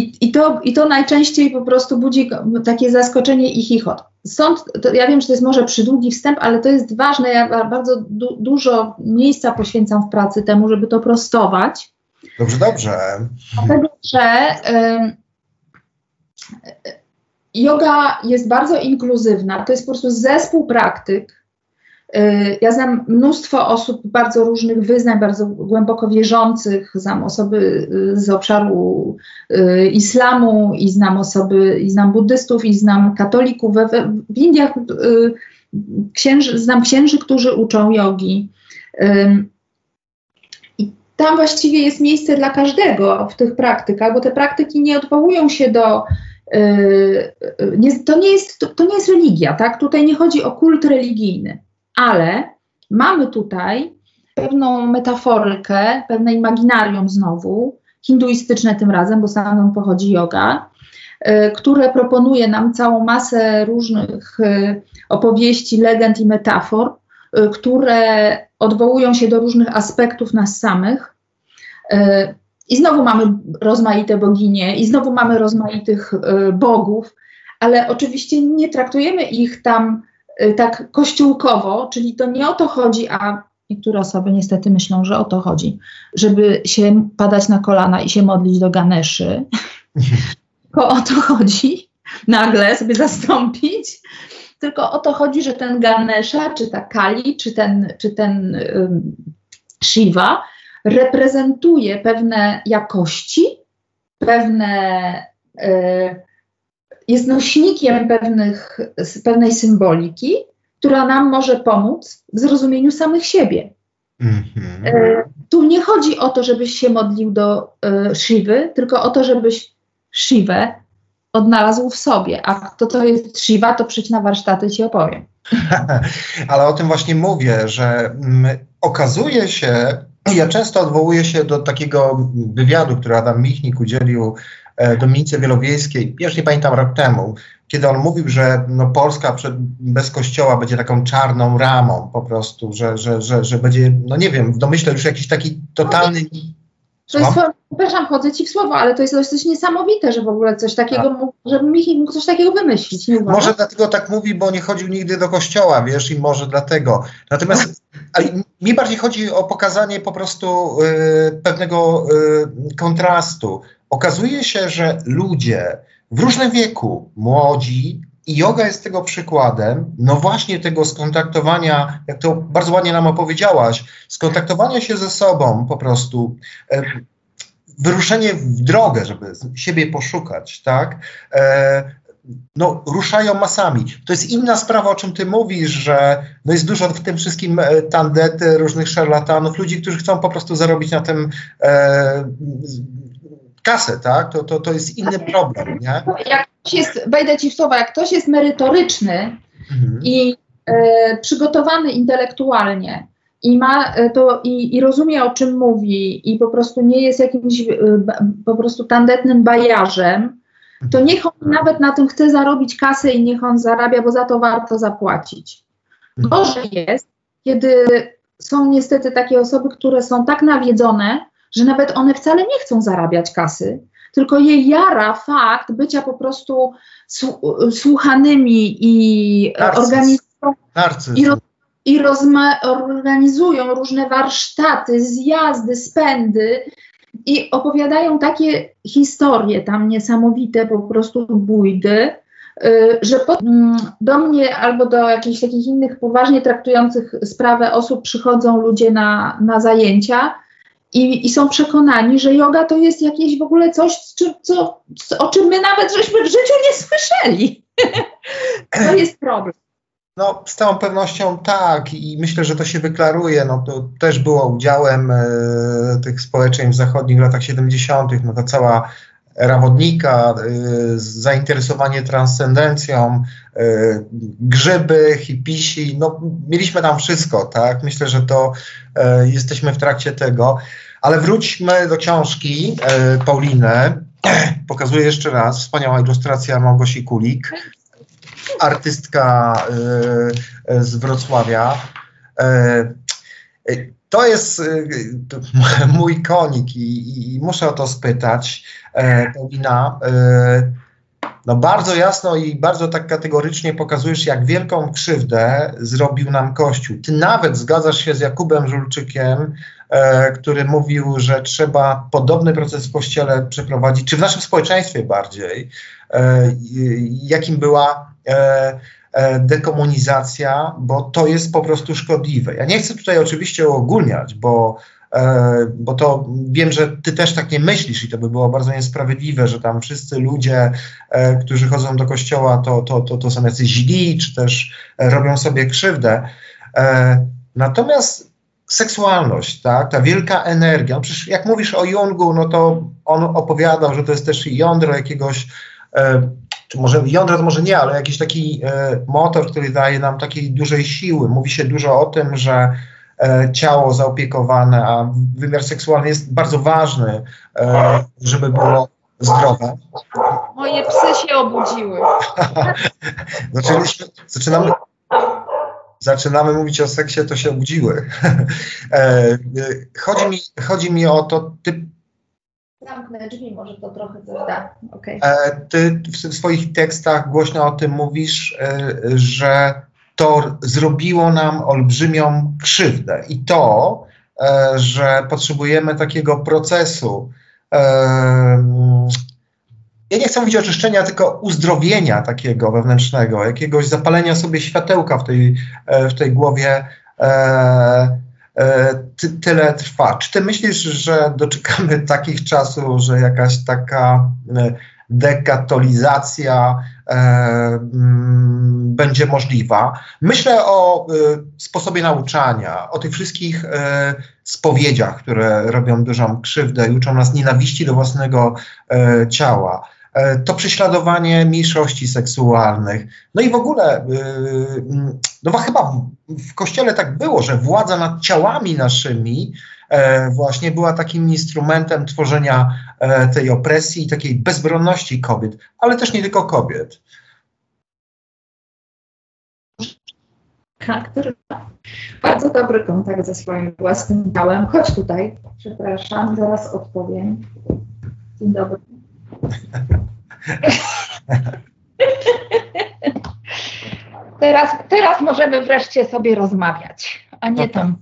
I, i, to, I to najczęściej po prostu budzi takie zaskoczenie i chichot. Stąd, ja wiem, że to jest może przydługi wstęp, ale to jest ważne. Ja bardzo du dużo miejsca poświęcam w pracy temu, żeby to prostować. Dobrze, dobrze. Dlatego, że y, yoga jest bardzo inkluzywna. To jest po prostu zespół praktyk, ja znam mnóstwo osób bardzo różnych wyznań, bardzo głęboko wierzących. Znam osoby y, z obszaru y, islamu i znam osoby, i znam buddystów, i znam katolików. W Indiach księży, znam księży, którzy uczą jogi. I tam właściwie jest miejsce dla każdego w tych praktykach, bo te praktyki nie odwołują się do nie, to, nie jest, to, to nie jest religia, tak? Tutaj nie chodzi o kult religijny ale mamy tutaj pewną metaforykę, pewne imaginarium znowu, hinduistyczne tym razem, bo stamtąd pochodzi yoga, y, które proponuje nam całą masę różnych y, opowieści, legend i metafor, y, które odwołują się do różnych aspektów nas samych. I znowu mamy rozmaite boginie, i znowu mamy rozmaitych bogów, ale oczywiście nie traktujemy ich tam tak kościółkowo, czyli to nie o to chodzi, a niektóre osoby niestety myślą, że o to chodzi, żeby się padać na kolana i się modlić do Ganeszy. *laughs* Tylko o to chodzi, *laughs* nagle sobie zastąpić. Tylko o to chodzi, że ten Ganesha, czy ta Kali, czy ten, czy ten um, Shiva reprezentuje pewne jakości, pewne, y, jest nośnikiem pewnych, pewnej symboliki, która nam może pomóc w zrozumieniu samych siebie. Mm-hmm. E, tu nie chodzi o to, żebyś się modlił do e, Shiwy, tylko o to, żebyś Shivę odnalazł w sobie. A kto to jest Shiva, to przyjdź na warsztaty ci opowiem. *laughs* Ale o tym właśnie mówię, że mm, okazuje się, *clears throat* ja często odwołuję się do takiego wywiadu, który Adam Michnik udzielił Dominice Wielowiejskiej, już nie pamiętam rok temu, kiedy on mówił, że no, Polska przed, bez kościoła będzie taką czarną ramą po prostu, że, że, że, że będzie, no nie wiem, w domyśle już jakiś taki totalny... To jest, przepraszam, chodzę ci w słowo, ale to jest dość niesamowite, że w sobie coś takiego, tak. mógł, żeby Michi mógł coś takiego wymyślić. Nie może dlatego tak mówi, bo nie chodził nigdy do kościoła, wiesz, i może dlatego. Natomiast *laughs* mi bardziej chodzi o pokazanie po prostu y, pewnego y, kontrastu. Okazuje się, że ludzie, w różnym wieku, młodzi, i yoga jest tego przykładem, no właśnie tego skontaktowania, jak to bardzo ładnie nam opowiedziałaś, skontaktowania się ze sobą po prostu, e, wyruszenie w drogę, żeby siebie poszukać, tak? E, no, ruszają masami. To jest inna sprawa, o czym ty mówisz, że no jest dużo w tym wszystkim e, tandety, różnych szarlatanów, ludzi, którzy chcą po prostu zarobić na tym e, kasę, tak? To, to, to jest inny problem, nie? Jak ktoś jest, wejdę ci w słowa, jak ktoś jest merytoryczny mhm. i e, przygotowany intelektualnie i ma e, to i, i, rozumie o czym mówi i po prostu nie jest jakimś e, po prostu tandetnym bajarzem, to mhm. niech on nawet na tym chce zarobić kasę i niech on zarabia, bo za to warto zapłacić. Mhm. Gorzej jest, kiedy są niestety takie osoby, które są tak nawiedzone, że nawet one wcale nie chcą zarabiać kasy, tylko je jara fakt bycia po prostu słuchanymi i organizują i, ro, i rozma, organizują różne warsztaty, zjazdy, spędy i opowiadają takie historie tam niesamowite, po prostu bójdy, y, że po, mm, do mnie albo do jakichś takich innych poważnie traktujących sprawę osób przychodzą ludzie na, na zajęcia i, I, są przekonani, że yoga to jest jakieś w ogóle coś, co, o czym my nawet żeśmy w życiu nie słyszeli. *laughs* to jest problem. No, z całą pewnością tak i myślę, że to się wyklaruje. No, to też było udziałem e, tych społeczeństw zachodnich w latach 70., no ta cała era wodnika, e, zainteresowanie transcendencją, e, grzyby, hipisi, no mieliśmy tam wszystko, tak? Myślę, że to e, jesteśmy w trakcie tego. Ale wróćmy do książki Pauliny. *clears throat* Pokazuję jeszcze raz, wspaniała ilustracja Małgosi Kulik, artystka z Wrocławia. E, to jest to *laughs* mój konik i, i, muszę o to spytać. Paulina, no bardzo jasno i bardzo tak kategorycznie pokazujesz, jak wielką krzywdę zrobił nam Kościół. Ty nawet zgadzasz się z Jakubem Żulczykiem, e, który mówił, że trzeba podobny proces w Kościele przeprowadzić, czy w naszym społeczeństwie bardziej, e, jakim była e, e, dekomunizacja, bo to jest po prostu szkodliwe. Ja nie chcę tutaj oczywiście ogólniać, bo E, bo to wiem, że ty też tak nie myślisz i to by było bardzo niesprawiedliwe, że tam wszyscy ludzie, e, którzy chodzą do kościoła, to, to, to, to są jacyś źli, czy też robią sobie krzywdę. E, natomiast seksualność, tak, ta wielka energia, no przecież jak mówisz o Jungu, no to on opowiadał, że to jest też jądro jakiegoś czy może jądro to może nie, ale jakiś taki motor, który daje nam takiej dużej siły. Mówi się dużo o tym, że e, ciało zaopiekowane, a wymiar seksualny jest bardzo ważny, e, żeby było zdrowe. Moje psy się obudziły. *laughs* Zaczęliśmy, zaczynamy, zaczynamy mówić o seksie, to się obudziły. *laughs* E, e, chodzi, mi, chodzi mi o to, ty, Zamknę drzwi, może to trochę coś da. Okej. e, ty w swoich tekstach głośno o tym mówisz, e, że to zrobiło nam olbrzymią krzywdę i to, e, że potrzebujemy takiego procesu. Ja nie chcę mówić oczyszczenia, tylko uzdrowienia takiego wewnętrznego, jakiegoś zapalenia sobie światełka w tej, w tej głowie. E, Ty, tyle trwa. Czy ty myślisz, że doczekamy *laughs* takich czasów, że jakaś taka e, dekatolizacja e, mm, będzie możliwa? Myślę o e, sposobie nauczania, o tych wszystkich e, spowiedziach, które robią dużą krzywdę i uczą nas nienawiści do własnego e, ciała. E, To prześladowanie mniejszości seksualnych. No i w ogóle, mm, no chyba w, kościele tak było, że władza nad ciałami naszymi e, właśnie była takim instrumentem tworzenia e, tej opresji i takiej bezbronności kobiet, ale też nie tylko kobiet. który ma bardzo dobry kontakt ze swoim własnym ciałem. Chodź tutaj, przepraszam, zaraz odpowiem. Dzień dobry. *laughs* *laughs* Teraz, teraz możemy wreszcie sobie rozmawiać, a nie tam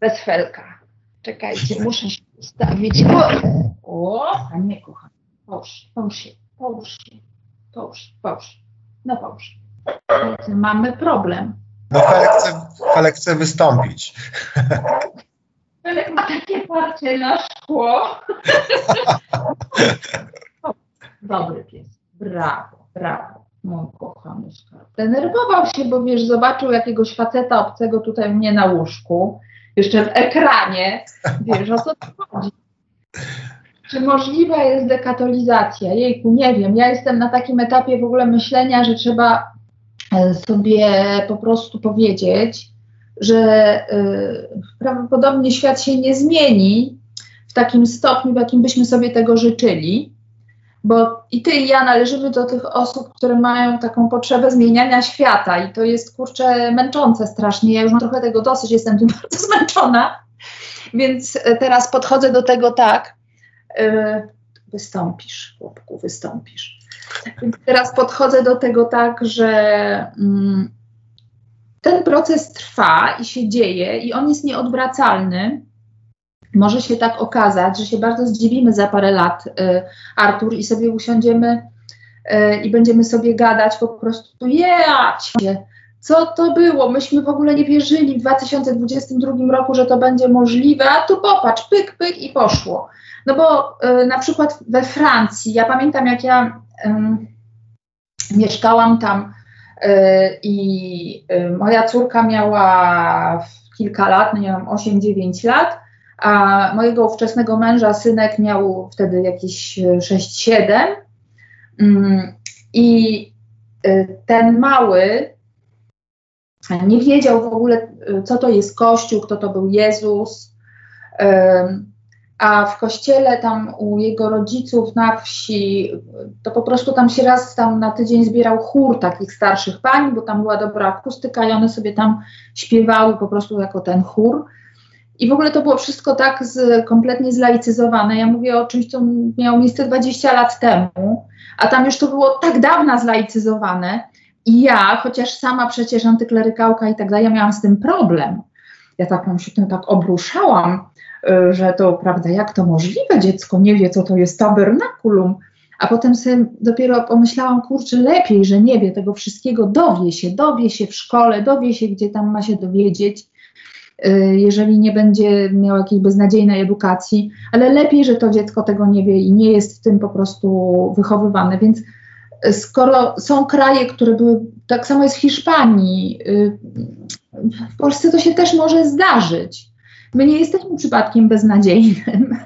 bez felka. Czekajcie, *laughs* muszę się ustawić. O, o a nie kocham. Połóż, połóż się, połóż się, połóż, połóż. No połóż. Mamy problem. No Felek chce, Felek chce wystąpić. Felek ma takie parcie na szkło. *laughs* Dobry pies. Brawo, brawo. Mój kochany skarb. Denerwował się, bo wiesz, zobaczył jakiegoś faceta obcego tutaj mnie na łóżku. Jeszcze w ekranie. Wiesz, o co to chodzi. Czy możliwa jest dekatolizacja? Jejku, nie wiem. Ja jestem na takim etapie w ogóle myślenia, że trzeba e, sobie po prostu powiedzieć, że y, prawdopodobnie świat się nie zmieni w takim stopniu, w jakim byśmy sobie tego życzyli, bo i ty i ja należymy do tych osób, które mają taką potrzebę zmieniania świata i to jest kurczę męczące strasznie. Ja już mam trochę tego dosyć, jestem tym *laughs* bardzo zmęczona, więc y, teraz podchodzę do tego tak, wystąpisz, chłopku, wystąpisz. Więc teraz podchodzę do tego tak, że mm, ten proces trwa i się dzieje, i on jest nieodwracalny. Może się tak okazać, że się bardzo zdziwimy za parę lat, y, Artur, i sobie usiądziemy y, i będziemy sobie gadać po prostu, jać, co to było? Myśmy w ogóle nie wierzyli w 2022 roku, że to będzie możliwe, a tu popatrz, pyk, pyk i poszło. No bo y, na przykład we Francji, ja pamiętam jak ja y, mieszkałam tam y, i y, moja córka miała kilka lat, no nie wiem, 8-9 lat, a mojego ówczesnego męża synek miał wtedy jakieś 6-7 mm, i y, ten mały nie wiedział w ogóle, y, co to jest Kościół, kto to był Jezus. A w kościele tam u jego rodziców na wsi, to po prostu tam się raz tam na tydzień zbierał chór takich starszych pań, bo tam była dobra akustyka i one sobie tam śpiewały po prostu jako ten chór. I w ogóle to było wszystko tak z, kompletnie zlaicyzowane. Ja mówię o czymś, co miało miejsce 20 lat temu, a tam już to było tak dawno zlaicyzowane. I ja, chociaż sama przecież antyklerykałka i tak dalej, ja miałam z tym problem. Ja tak się tym tak obruszałam, że to, prawda, jak to możliwe, dziecko nie wie, co to jest tabernakulum. A potem sobie dopiero pomyślałam, kurczę, lepiej, że nie wie tego wszystkiego, dowie się, dowie się w szkole, dowie się, gdzie tam ma się dowiedzieć, jeżeli nie będzie miał jakiejś beznadziejnej edukacji, ale lepiej, że to dziecko tego nie wie i nie jest w tym po prostu wychowywane. Więc skoro są kraje, które były, tak samo jest w Hiszpanii, w Polsce to się też może zdarzyć. My nie jesteśmy przypadkiem beznadziejnym.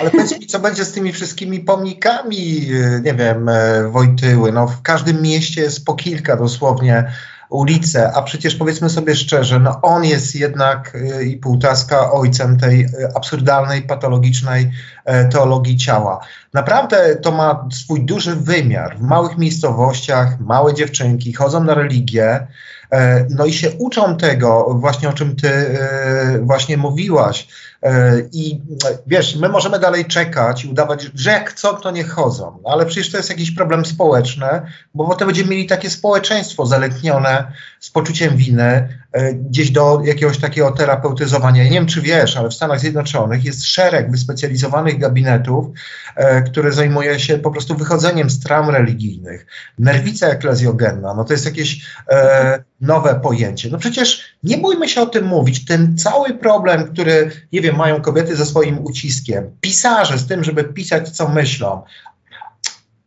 Ale powiedz mi, co będzie z tymi wszystkimi pomnikami, nie wiem, Wojtyły. No, w każdym mieście jest po kilka dosłownie ulicę, a przecież powiedzmy sobie szczerze, no on jest jednak y, i półtaska ojcem tej y, absurdalnej, patologicznej e, teologii ciała. Naprawdę to ma swój duży wymiar. W małych miejscowościach małe dziewczynki chodzą na religię, no i się uczą tego, właśnie o czym ty e, właśnie mówiłaś. E, I wiesz, my możemy dalej czekać i udawać, że jak chcą, to nie chodzą. No, ale przecież to jest jakiś problem społeczny, bo potem będziemy mieli takie społeczeństwo zalęknione z poczuciem winy, e, gdzieś do jakiegoś takiego terapeutyzowania. Nie wiem, czy wiesz, ale w Stanach Zjednoczonych jest szereg wyspecjalizowanych gabinetów, e, które zajmuje się po prostu wychodzeniem z tram religijnych. Nerwica eklezjogenna, no to jest jakieś e, nowe pojęcie. No przecież nie bójmy się o tym mówić. Ten cały problem, który, nie wiem, mają kobiety ze swoim uciskiem, pisarze z tym, żeby pisać, co myślą,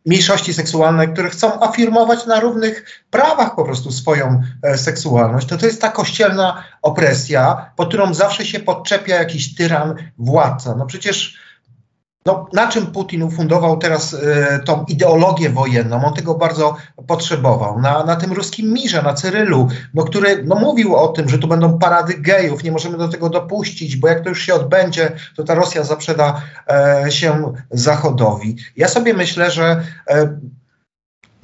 mniejszości seksualne, które chcą afirmować na równych prawach po prostu swoją e, seksualność, to to jest ta kościelna opresja, pod którą zawsze się podczepia jakiś tyran, władca. No przecież no, na czym Putin ufundował teraz y, tą ideologię wojenną? On tego bardzo potrzebował. Na, na tym ruskim mirze, na Cyrylu, no, który no, mówił o tym, że tu będą parady gejów, nie możemy do tego dopuścić, bo jak to już się odbędzie, to ta Rosja zaprzeda e, się Zachodowi. Ja sobie myślę, że e,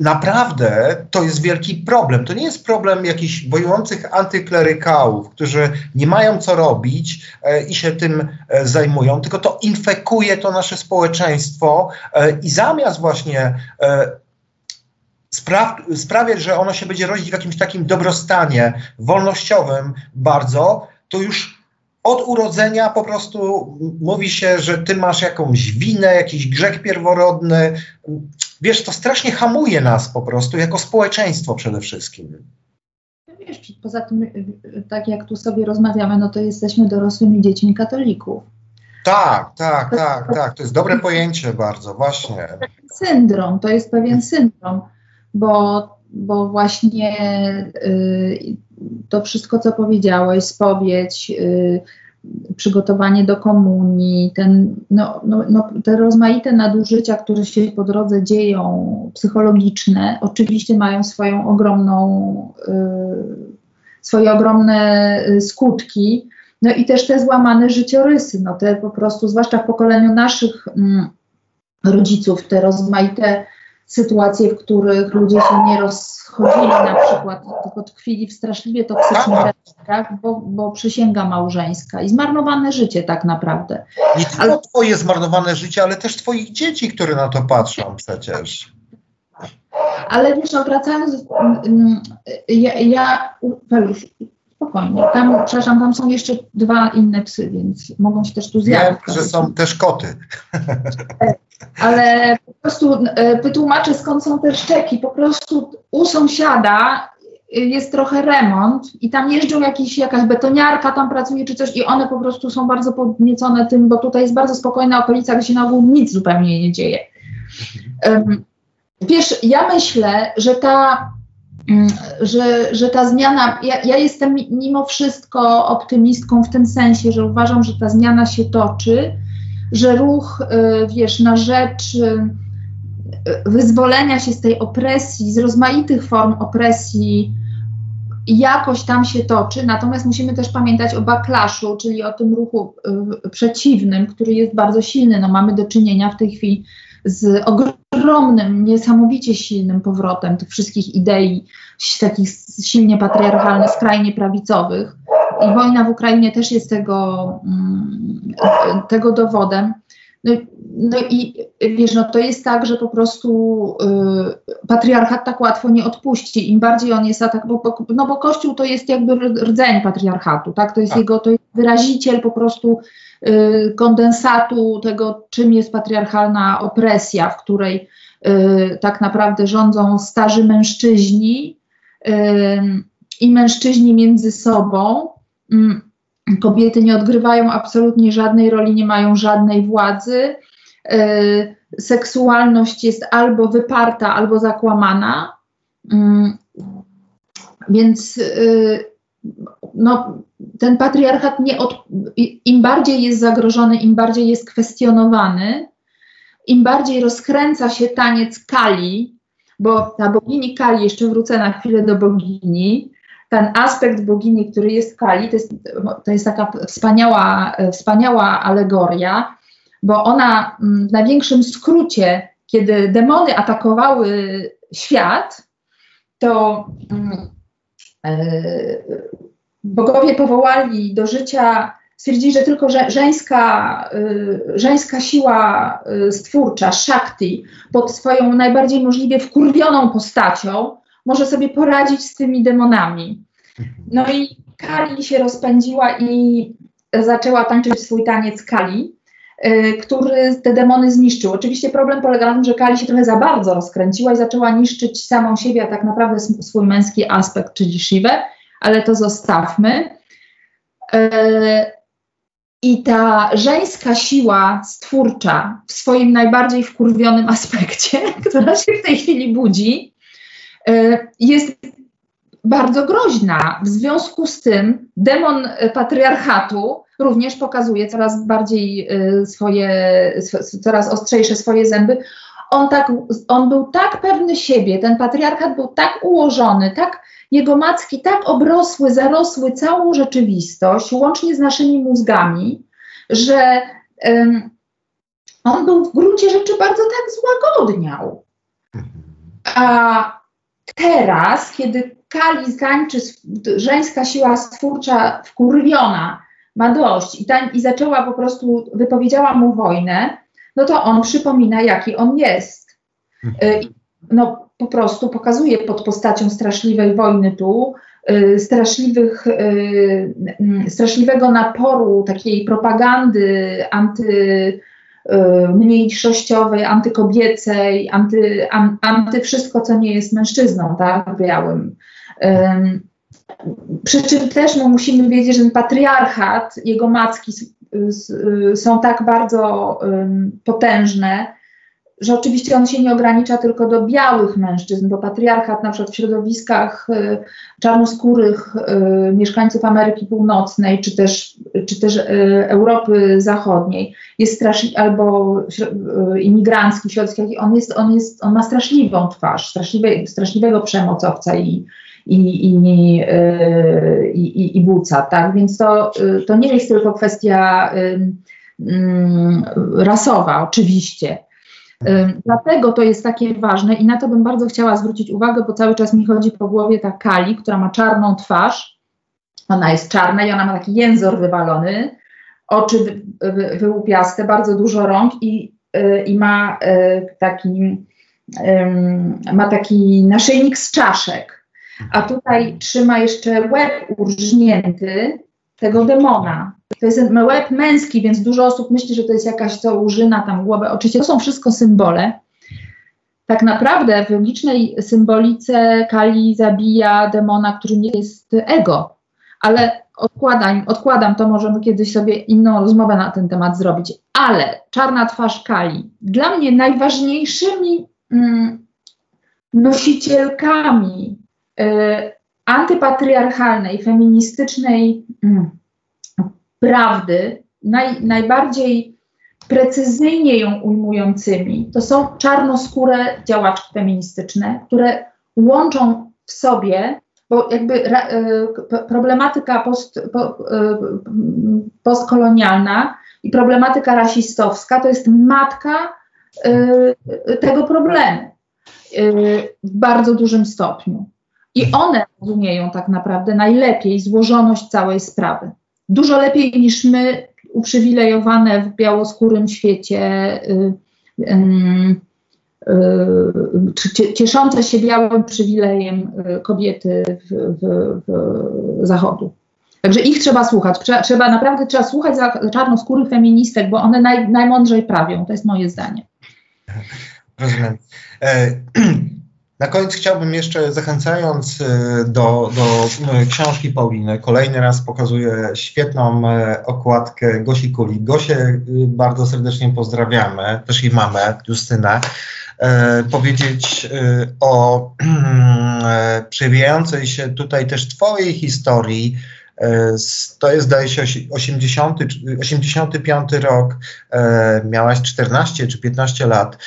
naprawdę to jest wielki problem. To nie jest problem jakichś bojujących antyklerykałów, którzy nie mają co robić e, i się tym e, zajmują, tylko to infekuje to nasze społeczeństwo e, i zamiast właśnie e, spraw, sprawiać, że ono się będzie rodzić w jakimś takim dobrostanie wolnościowym bardzo, to już od urodzenia po prostu mówi się, że ty masz jakąś winę, jakiś grzech pierworodny. Wiesz, to strasznie hamuje nas po prostu, jako społeczeństwo przede wszystkim. Wiesz, poza tym, tak jak tu sobie rozmawiamy, no to jesteśmy dorosłymi dziećmi katolików. Tak, tak, tak, tak. To jest dobre pojęcie bardzo, właśnie. Syndrom, to jest pewien syndrom, bo, bo właśnie y, to wszystko, co powiedziałeś, spowiedź, y, przygotowanie do komunii, ten, no, no, no, te rozmaite nadużycia, które się po drodze dzieją, psychologiczne, oczywiście mają swoją ogromną, y, swoje ogromne y, skutki. No i też te złamane życiorysy, no te po prostu, zwłaszcza w pokoleniu naszych mm, rodziców, te rozmaite sytuacje, w których ludzie się nie rozchodzili na przykład, tylko tkwili w straszliwie toksycznych relacjach, bo, bo przysięga małżeńska i zmarnowane życie tak naprawdę. Nie tylko ale... twoje zmarnowane życie, ale też twoich dzieci, które na to patrzą przecież. Ale wiesz, no, wracając, ja, ja spokojnie, tam, przepraszam, tam są jeszcze dwa inne psy, więc mogą się też tu zjawić. Wiem, że są też koty. *laughs* ale po prostu e, wytłumaczę skąd są te szczeki. Po prostu u sąsiada jest trochę remont i tam jeżdżą jakiś, jakaś betoniarka, tam pracuje czy coś i one po prostu są bardzo podniecone tym, bo tutaj jest bardzo spokojna okolica, gdzie się na ogół nic zupełnie nie dzieje. Um, wiesz, ja myślę, że ta, że, że ta zmiana, ja, ja jestem mimo wszystko optymistką w tym sensie, że uważam, że ta zmiana się toczy, że ruch, y, wiesz, na rzecz y, wyzwolenia się z tej opresji, z rozmaitych form opresji, jakoś tam się toczy, natomiast musimy też pamiętać o backlashu, czyli o tym ruchu y, przeciwnym, który jest bardzo silny. No, mamy do czynienia w tej chwili z ogromnym, niesamowicie silnym powrotem tych wszystkich idei, takich silnie patriarchalnych, skrajnie prawicowych. I wojna w Ukrainie też jest tego, mm, tego dowodem. No, no, i wiesz, no to jest tak, że po prostu y, patriarchat tak łatwo nie odpuści. Im bardziej on jest atak, bo, no bo Kościół to jest jakby rdzeń patriarchatu, tak? To jest tak. jego, to jest wyraziciel po prostu kondensatu tego, czym jest patriarchalna opresja, w której y, tak naprawdę rządzą starzy mężczyźni y, i mężczyźni między sobą Mm, kobiety nie odgrywają absolutnie żadnej roli, nie mają żadnej władzy. Y, seksualność jest albo wyparta, albo zakłamana. Mm, więc y, no, ten patriarchat nie od, im bardziej jest zagrożony, im bardziej jest kwestionowany, im bardziej rozkręca się taniec Kali, bo ta bogini Kali, jeszcze wrócę na chwilę do bogini, ten aspekt bogini, który jest Kali, to jest, to jest taka wspaniała, wspaniała alegoria, bo ona mm, w największym skrócie, kiedy demony atakowały świat, to e, bogowie powołali do życia, stwierdzili, że tylko że, żeńska, y, żeńska siła y, stwórcza, Shakti, pod swoją najbardziej możliwie wkurwioną postacią, może sobie poradzić z tymi demonami. No i Kali się rozpędziła i zaczęła tańczyć swój taniec Kali, y, który te demony zniszczył. Oczywiście problem polega na tym, że Kali się trochę za bardzo rozkręciła i zaczęła niszczyć samą siebie, a tak naprawdę swój męski aspekt, czyli Shivę, ale to zostawmy. I ta żeńska siła stwórcza w swoim najbardziej wkurwionym aspekcie, *laughs* która się w tej chwili budzi, jest bardzo groźna. W związku z tym demon patriarchatu również pokazuje coraz bardziej swoje, coraz ostrzejsze swoje zęby. On, tak, on był tak pewny siebie, ten patriarchat był tak ułożony, tak jego macki tak obrosły, zarosły całą rzeczywistość, łącznie z naszymi mózgami, że um, on był w gruncie rzeczy bardzo tak złagodniał. A teraz, kiedy Kali tańczy, żeńska siła stwórcza wkurwiona, ma dość i, tań, i zaczęła po prostu, wypowiedziała mu wojnę, no to on przypomina, jaki on jest. Y, no, po prostu pokazuje pod postacią straszliwej wojny tu, y, straszliwych, y, y, straszliwego naporu takiej propagandy anty mniejszościowej, antykobiecej, anty, an, anty wszystko, co nie jest mężczyzną, tak, białym. Przy czym też musimy wiedzieć, że patriarchat, jego macki są tak bardzo potężne, że oczywiście on się nie ogranicza tylko do białych mężczyzn, bo patriarchat na przykład w środowiskach y, czarnoskórych y, mieszkańców Ameryki Północnej, czy też, czy też y, Europy Zachodniej jest straszliwy, albo imigrancki środowiskach, on, jest, on, jest, on ma straszliwą twarz, straszliwe, straszliwego przemocowca i, i, i, i, i, buca, tak? Więc to, to nie jest tylko kwestia rasowa, oczywiście, Dlatego to jest takie ważne i na to bym bardzo chciała zwrócić uwagę, bo cały czas mi chodzi po głowie ta Kali, która ma czarną twarz. Ona jest czarna i ona ma taki jęzor wywalony, oczy wy, wy, wyłupiaste, bardzo dużo rąk i, y, i ma, y, taki, ma taki naszyjnik z czaszek. A tutaj trzyma jeszcze łeb urżnięty tego demona. To jest łeb męski, więc dużo osób myśli, że to jest jakaś co użyna tam głowę. Oczywiście to są wszystko symbole. Tak naprawdę w licznej symbolice Kali zabija demona, który nie jest ego. Ale odkładam, odkładam to, możemy kiedyś sobie inną rozmowę na ten temat zrobić. Ale czarna twarz Kali. Dla mnie najważniejszymi mm, nosicielkami y, antypatriarchalnej, feministycznej mm, prawdy, naj, najbardziej precyzyjnie ją ujmującymi, to są czarnoskóre działaczki feministyczne, które łączą w sobie, bo jakby ra, y, problematyka post, po, y, postkolonialna i problematyka rasistowska to jest matka y, tego problemu w bardzo dużym stopniu. I one rozumieją tak naprawdę najlepiej złożoność całej sprawy dużo lepiej niż my, uprzywilejowane w białoskórym świecie, y, y, y, cieszące się białym przywilejem kobiety w, w, w Zachodu. Także ich trzeba słuchać. Trzeba, trzeba naprawdę trzeba słuchać za czarnoskórych feministek, bo one naj, najmądrzej prawią. To jest moje zdanie. Rozumiem. E, *clears throat* Na koniec chciałbym jeszcze, zachęcając y, do, do y, książki Pauliny, kolejny raz pokazuję świetną y, okładkę Gosi Kuli. Gosię bardzo serdecznie pozdrawiamy, też jej mamę, Justynę. Powiedzieć o przewijającej się tutaj też Twojej historii, to jest, zdaje się, 80, 85 rok. Miałaś 14 czy 15 lat.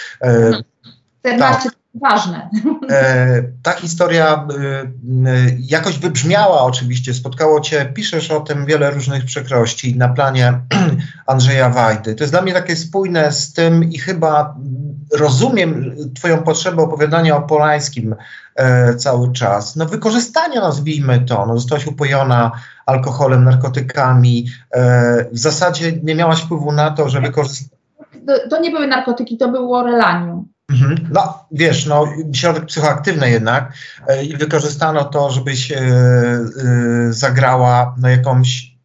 14, ważne. E, ta historia e, e, jakoś wybrzmiała oczywiście, spotkało cię, piszesz o tym wiele różnych przykrości na planie *clears throat* Andrzeja Wajdy. To jest dla mnie takie spójne z tym i chyba rozumiem twoją potrzebę opowiadania o Polańskim cały czas. No wykorzystania nazwijmy to, no zostałaś upojona alkoholem, narkotykami, w zasadzie nie miałaś wpływu na to, że wykorzystałaś to, to, nie były narkotyki, to było relanium. Mhm. No, wiesz, no, środek psychoaktywny jednak e, i wykorzystano to, żebyś e, e, zagrała na jakąś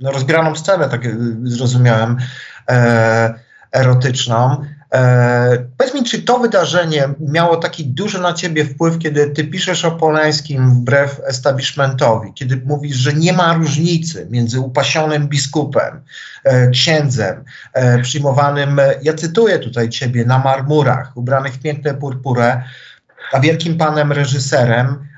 no, rozgraną scenę, tak e, zrozumiałem, e, erotyczną. E, powiedz mi, czy to wydarzenie miało taki duży na ciebie wpływ, kiedy ty piszesz o Polańskim wbrew establishmentowi, kiedy mówisz, że nie ma różnicy między upasionym biskupem, e, księdzem, e, przyjmowanym, ja cytuję tutaj ciebie, na marmurach, ubranych w piękne purpurę, a wielkim panem reżyserem,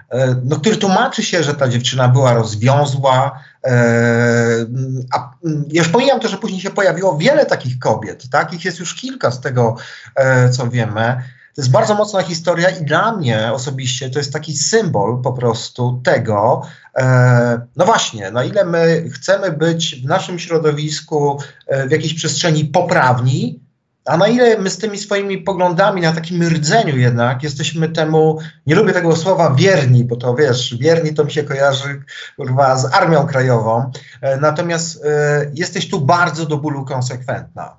no, który tłumaczy się, że ta dziewczyna była rozwiązła, E, a już pomijam to, że później się pojawiło wiele takich kobiet, tak? Ich jest już kilka z tego, e, co wiemy. To jest bardzo mocna historia i dla mnie osobiście to jest taki symbol po prostu tego, e, no właśnie, na ile my chcemy być w naszym środowisku w jakiejś przestrzeni poprawni, a na ile my z tymi swoimi poglądami na takim rdzeniu jednak jesteśmy temu, nie lubię tego słowa wierni, bo to wiesz, wierni to mi się kojarzy kurwa z Armią Krajową, e, natomiast e, jesteś tu bardzo do bólu konsekwentna.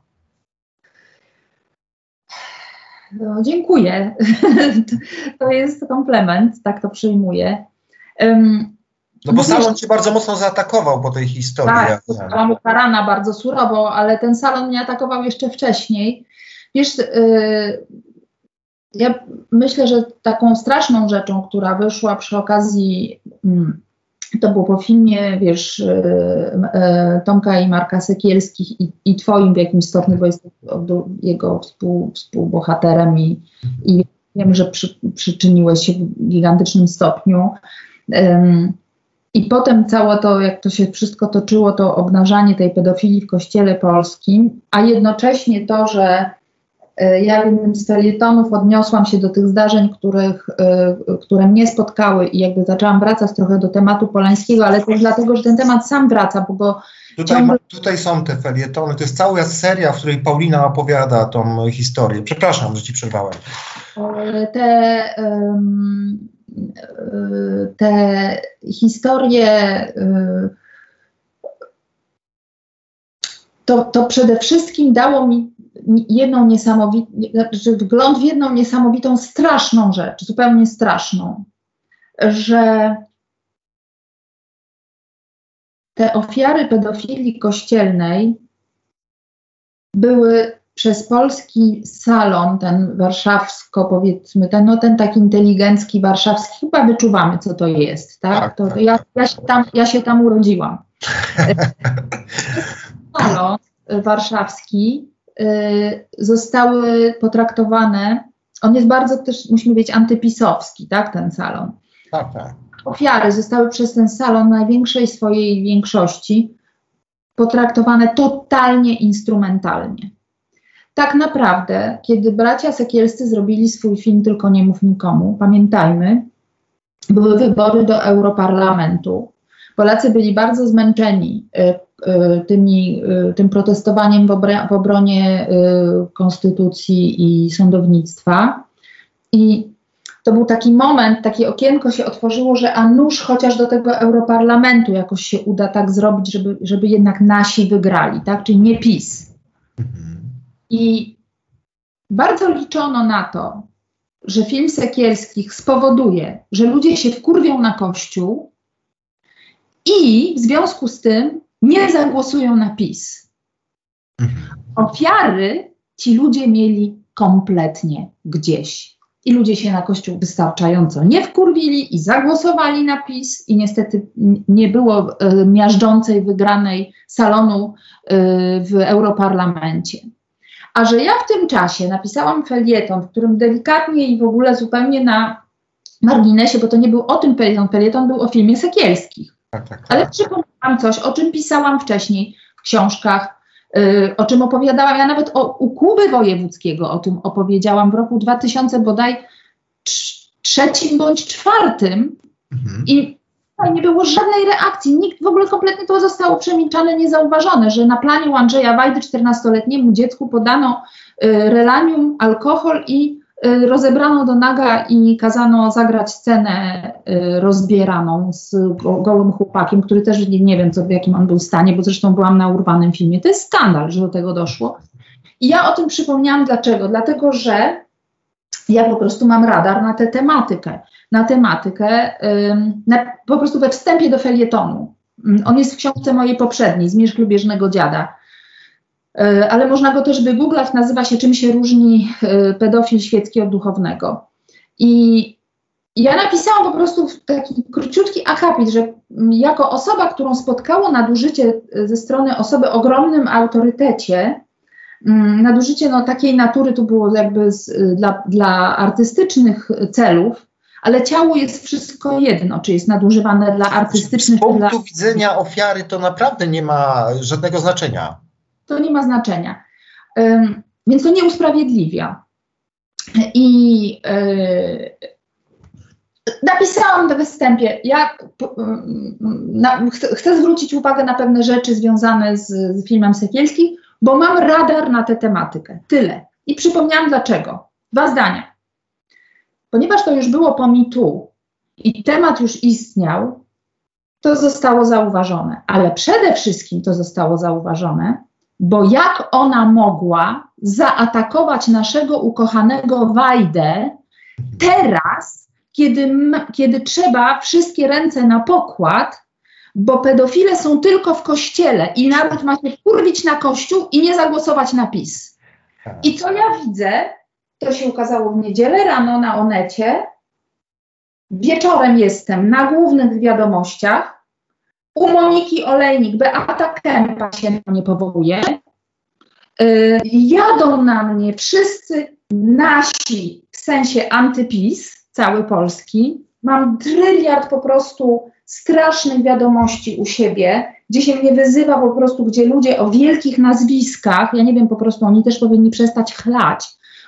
No, dziękuję. *laughs* to jest komplement, tak to przyjmuję. No bo salon cię bardzo mocno zaatakował po tej historii. Tak, zostałam ukarana bardzo surowo, ale ten salon mnie atakował jeszcze wcześniej. Wiesz, yy, ja myślę, że taką straszną rzeczą, która wyszła przy okazji, yy, to było po filmie, wiesz, yy, Tomka i Marka Sekielskich i, i twoim w jakimś stopniu, bo jestem jego współ, współbohaterem i, i wiem, że przy, przyczyniłeś się w gigantycznym stopniu. I potem całe to, jak to się wszystko toczyło, to obnażanie tej pedofilii w kościele polskim, a jednocześnie to, że e, ja w jednym z felietonów odniosłam się do tych zdarzeń, których, e, które mnie spotkały i jakby zaczęłam wracać trochę do tematu Polańskiego, ale też dlatego, że ten temat sam wraca, bo go Tutaj, ciągle... tutaj są te felietony, to jest cała seria, w której Paulina opowiada tą historię. Przepraszam, że ci przerwałem. E, te um, te historie, y, to, to przede wszystkim dało mi jedną niesamowitą, znaczy wgląd w jedną niesamowitą, straszną rzecz, zupełnie straszną, że te ofiary pedofilii kościelnej były przez polski salon, ten warszawsko, powiedzmy, ten, no, ten taki inteligencki warszawski, chyba wyczuwamy, co to jest, tak? tak, to, tak ja, tak. ja, się tam, ja się tam urodziłam. *laughs* salon warszawski y, zostały potraktowane, on jest bardzo też, musimy wiedzieć, antypisowski, tak, ten salon. Tak, tak. Ofiary zostały przez ten salon największej swojej większości potraktowane totalnie instrumentalnie tak naprawdę, kiedy bracia Sekielscy zrobili swój film Tylko nie mów nikomu, pamiętajmy, były wybory do Europarlamentu. Polacy byli bardzo zmęczeni y, y, tymi, y, tym protestowaniem w, obronie konstytucji i sądownictwa. I to był taki moment, takie okienko się otworzyło, że a nuż chociaż do tego Europarlamentu jakoś się uda tak zrobić, żeby, żeby jednak nasi wygrali, tak? Czyli nie PiS. Mhm. I bardzo liczono na to, że film Sekielskich spowoduje, że ludzie się wkurwią na Kościół i w związku z tym nie zagłosują na PiS. Ofiary ci ludzie mieli kompletnie gdzieś. I ludzie się na Kościół wystarczająco nie wkurwili i zagłosowali na PiS i niestety nie było y, miażdżącej wygranej salonu y, w Europarlamencie. A że ja w tym czasie napisałam felieton, w którym delikatnie i w ogóle zupełnie na marginesie, bo to nie był o tym felieton, felieton był o filmie Sekielskich. Tak, tak, tak. Ale przypomniałam coś, o czym pisałam wcześniej w książkach, yy, o czym opowiadałam. Ja nawet o, u Kuby Wojewódzkiego o tym opowiedziałam w roku 2000 bodaj trzecim bądź czwartym Mhm. i nie było żadnej reakcji. Nikt w ogóle kompletnie to zostało przemilczane, niezauważone, że na planie Andrzeja Wajdy 14-letniemu dziecku podano y, relanium, alkohol i y, rozebrano do naga i kazano zagrać scenę y, rozbieraną z go, gołym chłopakiem, który też nie, nie wiem, co, w jakim on był stanie, bo zresztą byłam na urwanym filmie. To jest skandal, że do tego doszło. I ja o tym przypomniałam dlaczego? Dlatego, że ja po prostu mam radar na tę tematykę na tematykę, na, po prostu we wstępie do felietonu. Ym, On jest w książce mojej poprzedniej, Zmierzch lubieżnego dziada. Y, ale można go też wygooglać, nazywa się Czym się różni y, pedofil świecki od duchownego. I ja napisałam po prostu taki króciutki akapit, że mm, jako osoba, którą spotkało nadużycie y, ze strony osoby o ogromnym autorytecie, mm, nadużycie no, takiej natury tu było jakby z, dla, dla artystycznych celów, ale ciało jest wszystko jedno, czy jest nadużywane dla Z artystycznych, dla, punktu widzenia ofiary to naprawdę nie ma żadnego znaczenia. to nie ma znaczenia. Ym, więc to nie usprawiedliwia. I yy, napisałam na występie, ja na, chcę, chcę zwrócić uwagę na pewne rzeczy związane z, z filmem Sekielski, bo mam radar na tę tematykę. Tyle. I przypomniałam dlaczego. Dwa zdania. Ponieważ to już było po MeToo i temat już istniał, to zostało zauważone. Ale przede wszystkim to zostało zauważone, bo jak ona mogła zaatakować naszego ukochanego Wajdę teraz, kiedy, kiedy trzeba wszystkie ręce na pokład, bo pedofile są tylko w kościele i nawet ma się kurwić na kościół i nie zagłosować na PiS. I co ja widzę, to się ukazało w niedzielę rano na Onecie. Wieczorem jestem na głównych wiadomościach. U Moniki Olejnik, Beata Kępa się na mnie powołuje. Yy, jadą na mnie wszyscy nasi, w sensie antypis, cały Polski. Mam tryliard po prostu strasznych wiadomości u siebie, gdzie się mnie wyzywa po prostu, gdzie ludzie o wielkich nazwiskach, ja nie wiem, po prostu oni też powinni przestać chlać,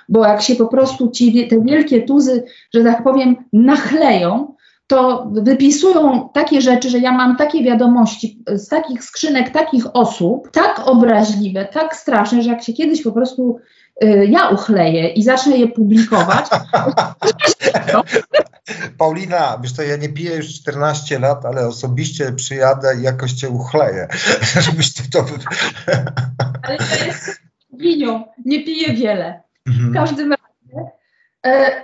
bo jak się po prostu ci, te wielkie tuzy, że tak powiem, nachleją, to wypisują takie rzeczy, że ja mam takie wiadomości z takich skrzynek, takich osób, tak obraźliwe, tak straszne, że jak się kiedyś po prostu y, ja uchleję i zacznę je publikować, Paulina, wiesz to ja nie piję już 14 lat, ale osobiście przyjadę i jakoś cię uchleję, *laughs* żebyś ty to... ale to jest winią, nie piję wiele. W Mhm. każdym razie, e,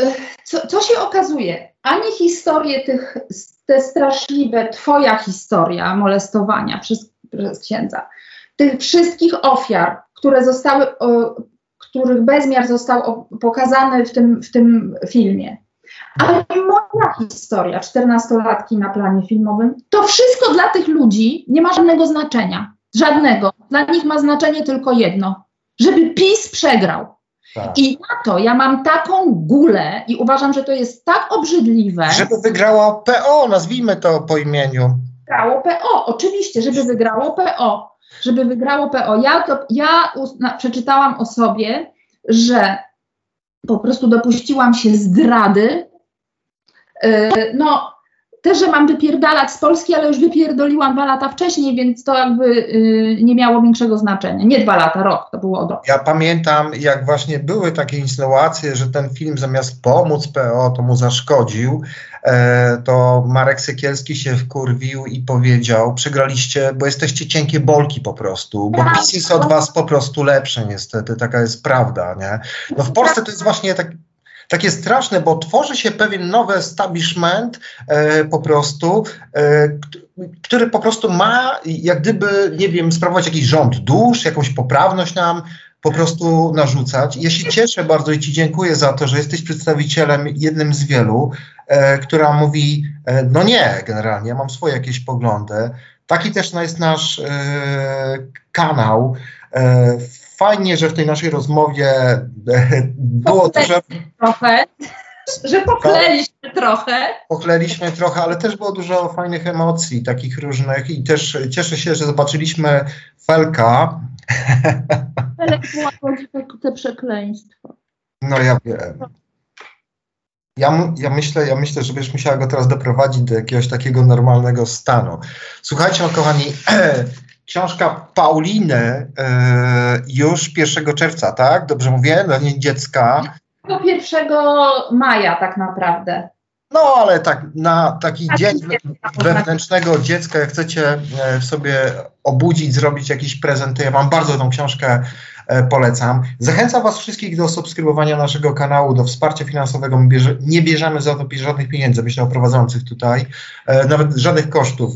e, co, co się okazuje? Ani historie tych, te straszliwe, twoja historia molestowania przez, przez księdza, tych wszystkich ofiar, które zostały, których bezmiar został pokazany w tym, w tym filmie, ale moja historia, 14-latki na planie filmowym, to wszystko dla tych ludzi nie ma żadnego znaczenia. Żadnego. Dla nich ma znaczenie tylko jedno. Żeby PiS przegrał. Tak. I na to ja mam taką gulę i uważam, że to jest tak obrzydliwe. Żeby wygrała PO, nazwijmy to po imieniu. wygrało PO. Oczywiście, żeby wygrało PO. Żeby wygrało PO. Ja, to, ja przeczytałam o sobie, że po prostu dopuściłam się zdrady. Yy, no, też, że mam wypierdalać z Polski, ale już wypierdoliłam dwa lata wcześniej, więc to jakby yy, nie miało większego znaczenia. Nie dwa lata, rok, to było od roku. Ja pamiętam, jak właśnie były takie insynuacje, że ten film zamiast pomóc PO, to mu zaszkodził, e, to Marek Sekielski się wkurwił i powiedział, przegraliście, bo jesteście cienkie bolki po prostu, bo PiS jest od was po prostu lepszy niestety, taka jest prawda, nie? No w Polsce to jest właśnie tak, takie straszne, bo tworzy się pewien nowy establishment e, po prostu, e, kt- który po prostu ma jak gdyby, nie wiem, sprawować jakiś rząd dusz, jakąś poprawność nam po prostu narzucać. Ja się cieszę bardzo i Ci dziękuję za to, że jesteś przedstawicielem jednym z wielu, e, która mówi, e, no nie, generalnie, ja mam swoje jakieś poglądy. Taki też jest nasz e, kanał. E, fajnie, że w tej naszej rozmowie e, było dużo, Trochę, że pokleiliśmy trochę. pochleliśmy trochę, ale też było dużo fajnych emocji, takich różnych i też cieszę się, że zobaczyliśmy Felka. *laughs* Ale była te przekleństwo. No ja wiem. Ja, ja, myślę, ja myślę, że będziesz musiała go teraz doprowadzić do jakiegoś takiego normalnego stanu. Słuchajcie, kochani, *clears throat* książka Pauliny e, już 1 czerwca, tak? Dobrze mówię? Dla niej dziecka. Do 1 maja tak naprawdę. No, ale tak na taki Tak, dzień dziecka, wewnętrznego dziecka, jak chcecie e, w sobie obudzić, zrobić jakiś prezent, to ja Wam bardzo tą książkę polecam. Zachęcam Was wszystkich do subskrybowania naszego kanału, do wsparcia finansowego. Bierze, nie bierzemy za to żadnych pieniędzy, myślę o prowadzących tutaj. E, Nawet żadnych kosztów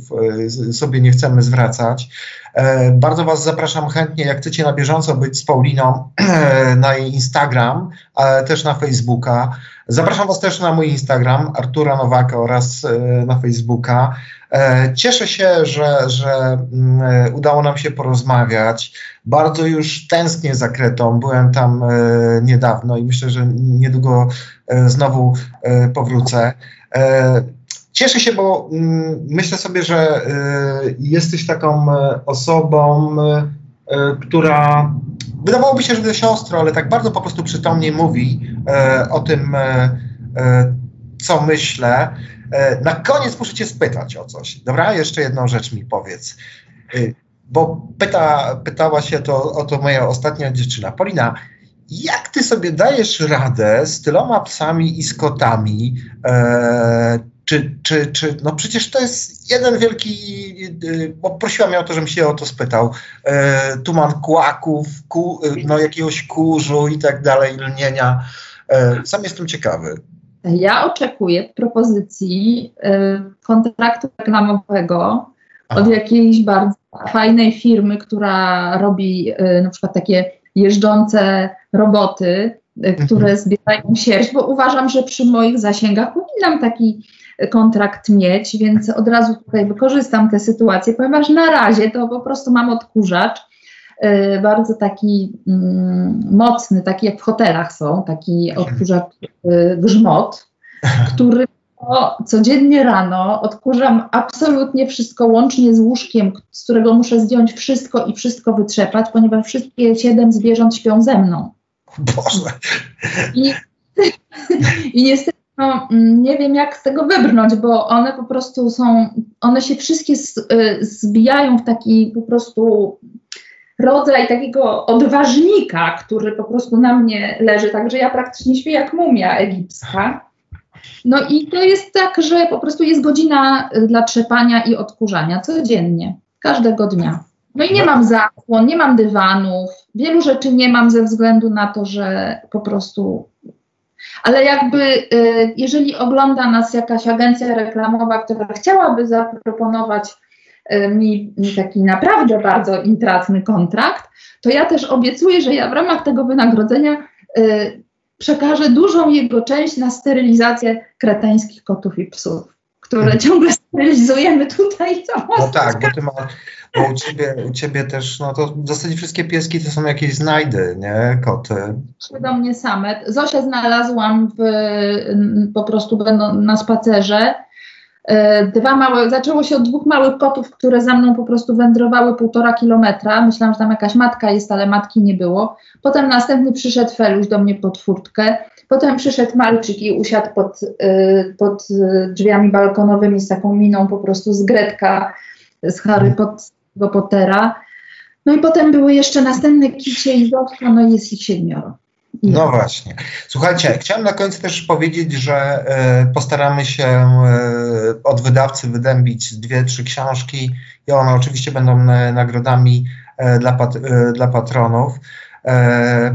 e, sobie nie chcemy zwracać. E, Bardzo Was zapraszam chętnie, jak chcecie na bieżąco być z Pauliną *clears throat* na jej Instagram, ale też na Facebooka. Zapraszam Was też na mój Instagram, Artura Nowaka oraz e, na Facebooka. E, Cieszę się, że, że mm, e, udało nam się porozmawiać. Bardzo już tęsknię za Kretą. Byłem tam e, niedawno i myślę, że niedługo znowu powrócę. Cieszę się, bo mm, myślę sobie, że jesteś taką osobą, która wydawałoby się, że to siostro, ale tak bardzo po prostu przytomnie mówi o tym, co myślę. E, na koniec muszę cię spytać o coś. Dobra, jeszcze jedną rzecz mi powiedz. E, bo pyta, pytała się to, o to moja ostatnia dziewczyna. Polina, jak ty sobie dajesz radę z tyloma psami i z kotami? E, czy, czy, czy, no przecież to jest jeden wielki, bo prosiła mnie o to, żebym się o to spytał, e, tuman kłaków, ku, no jakiegoś kurzu i tak dalej, lnienia. E, sam jestem ciekawy. Ja oczekuję propozycji y, kontraktu reklamowego Aha. od jakiejś bardzo fajnej firmy, która robi y, na przykład takie jeżdżące roboty, y, które zbierają sierść, bo uważam, że przy moich zasięgach powinnam taki kontrakt mieć, więc od razu tutaj wykorzystam tę sytuację, ponieważ na razie to po prostu mam odkurzacz, bardzo taki mm, mocny, taki jak w hotelach są, taki odkurzacz y, *laughs* grzmot, który to codziennie rano odkurzam absolutnie wszystko, łącznie z łóżkiem, z którego muszę zdjąć wszystko i wszystko wytrzepać, ponieważ wszystkie siedem zwierząt śpią ze mną. Boże. I, *laughs* i niestety no, mm, nie wiem, jak z tego wybrnąć, bo one po prostu są, one się wszystkie z, y, zbijają w taki po prostu rodzaj takiego odważnika, który po prostu na mnie leży, także ja praktycznie śpię jak mumia egipska. No i to jest tak, że po prostu jest godzina y, dla trzepania i odkurzania codziennie, każdego dnia. No i nie mam zasłon, nie mam dywanów, wielu rzeczy nie mam ze względu na to, że po prostu. Ale jakby, y, jeżeli ogląda nas jakaś agencja reklamowa, która chciałaby zaproponować mi mi taki naprawdę bardzo intratny kontrakt, to ja też obiecuję, że ja w ramach tego wynagrodzenia y, przekażę dużą jego część na sterylizację kreteńskich kotów i psów, które ciągle sterylizujemy tutaj. No tak, bo ty ma, bo u ciebie, u ciebie też, no to w zasadzie wszystkie pieski to są jakieś znajdy, nie? Koty. do mnie same. Zosia znalazłam w, po prostu będą na spacerze. E, Dwa małe, zaczęło się od dwóch małych kotów, które za mną po prostu wędrowały półtora kilometra. Myślałam, że tam jakaś matka jest, ale matki nie było. Potem następny przyszedł Feluś do mnie pod furtkę. Potem przyszedł Malczyk i usiadł pod, y, pod drzwiami balkonowymi z taką miną po prostu z Gretka, z Harry Pot- Pottera. No i potem były jeszcze następne kicie i Zosia, no jest ich siedmioro. No właśnie. Słuchajcie, chciałem na końcu też powiedzieć, że e, postaramy się e, od wydawcy wydębić dwie, trzy książki i one oczywiście będą e, nagrodami dla, pat, dla patronów.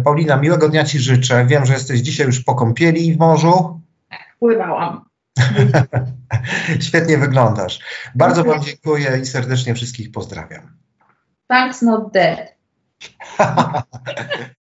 Paulina, miłego dnia Ci życzę. Wiem, że jesteś dzisiaj już po kąpieli w morzu. pływałam. *laughs* Świetnie wyglądasz. Bardzo Wam dziękuję i serdecznie wszystkich pozdrawiam. Thanks not dead. *laughs*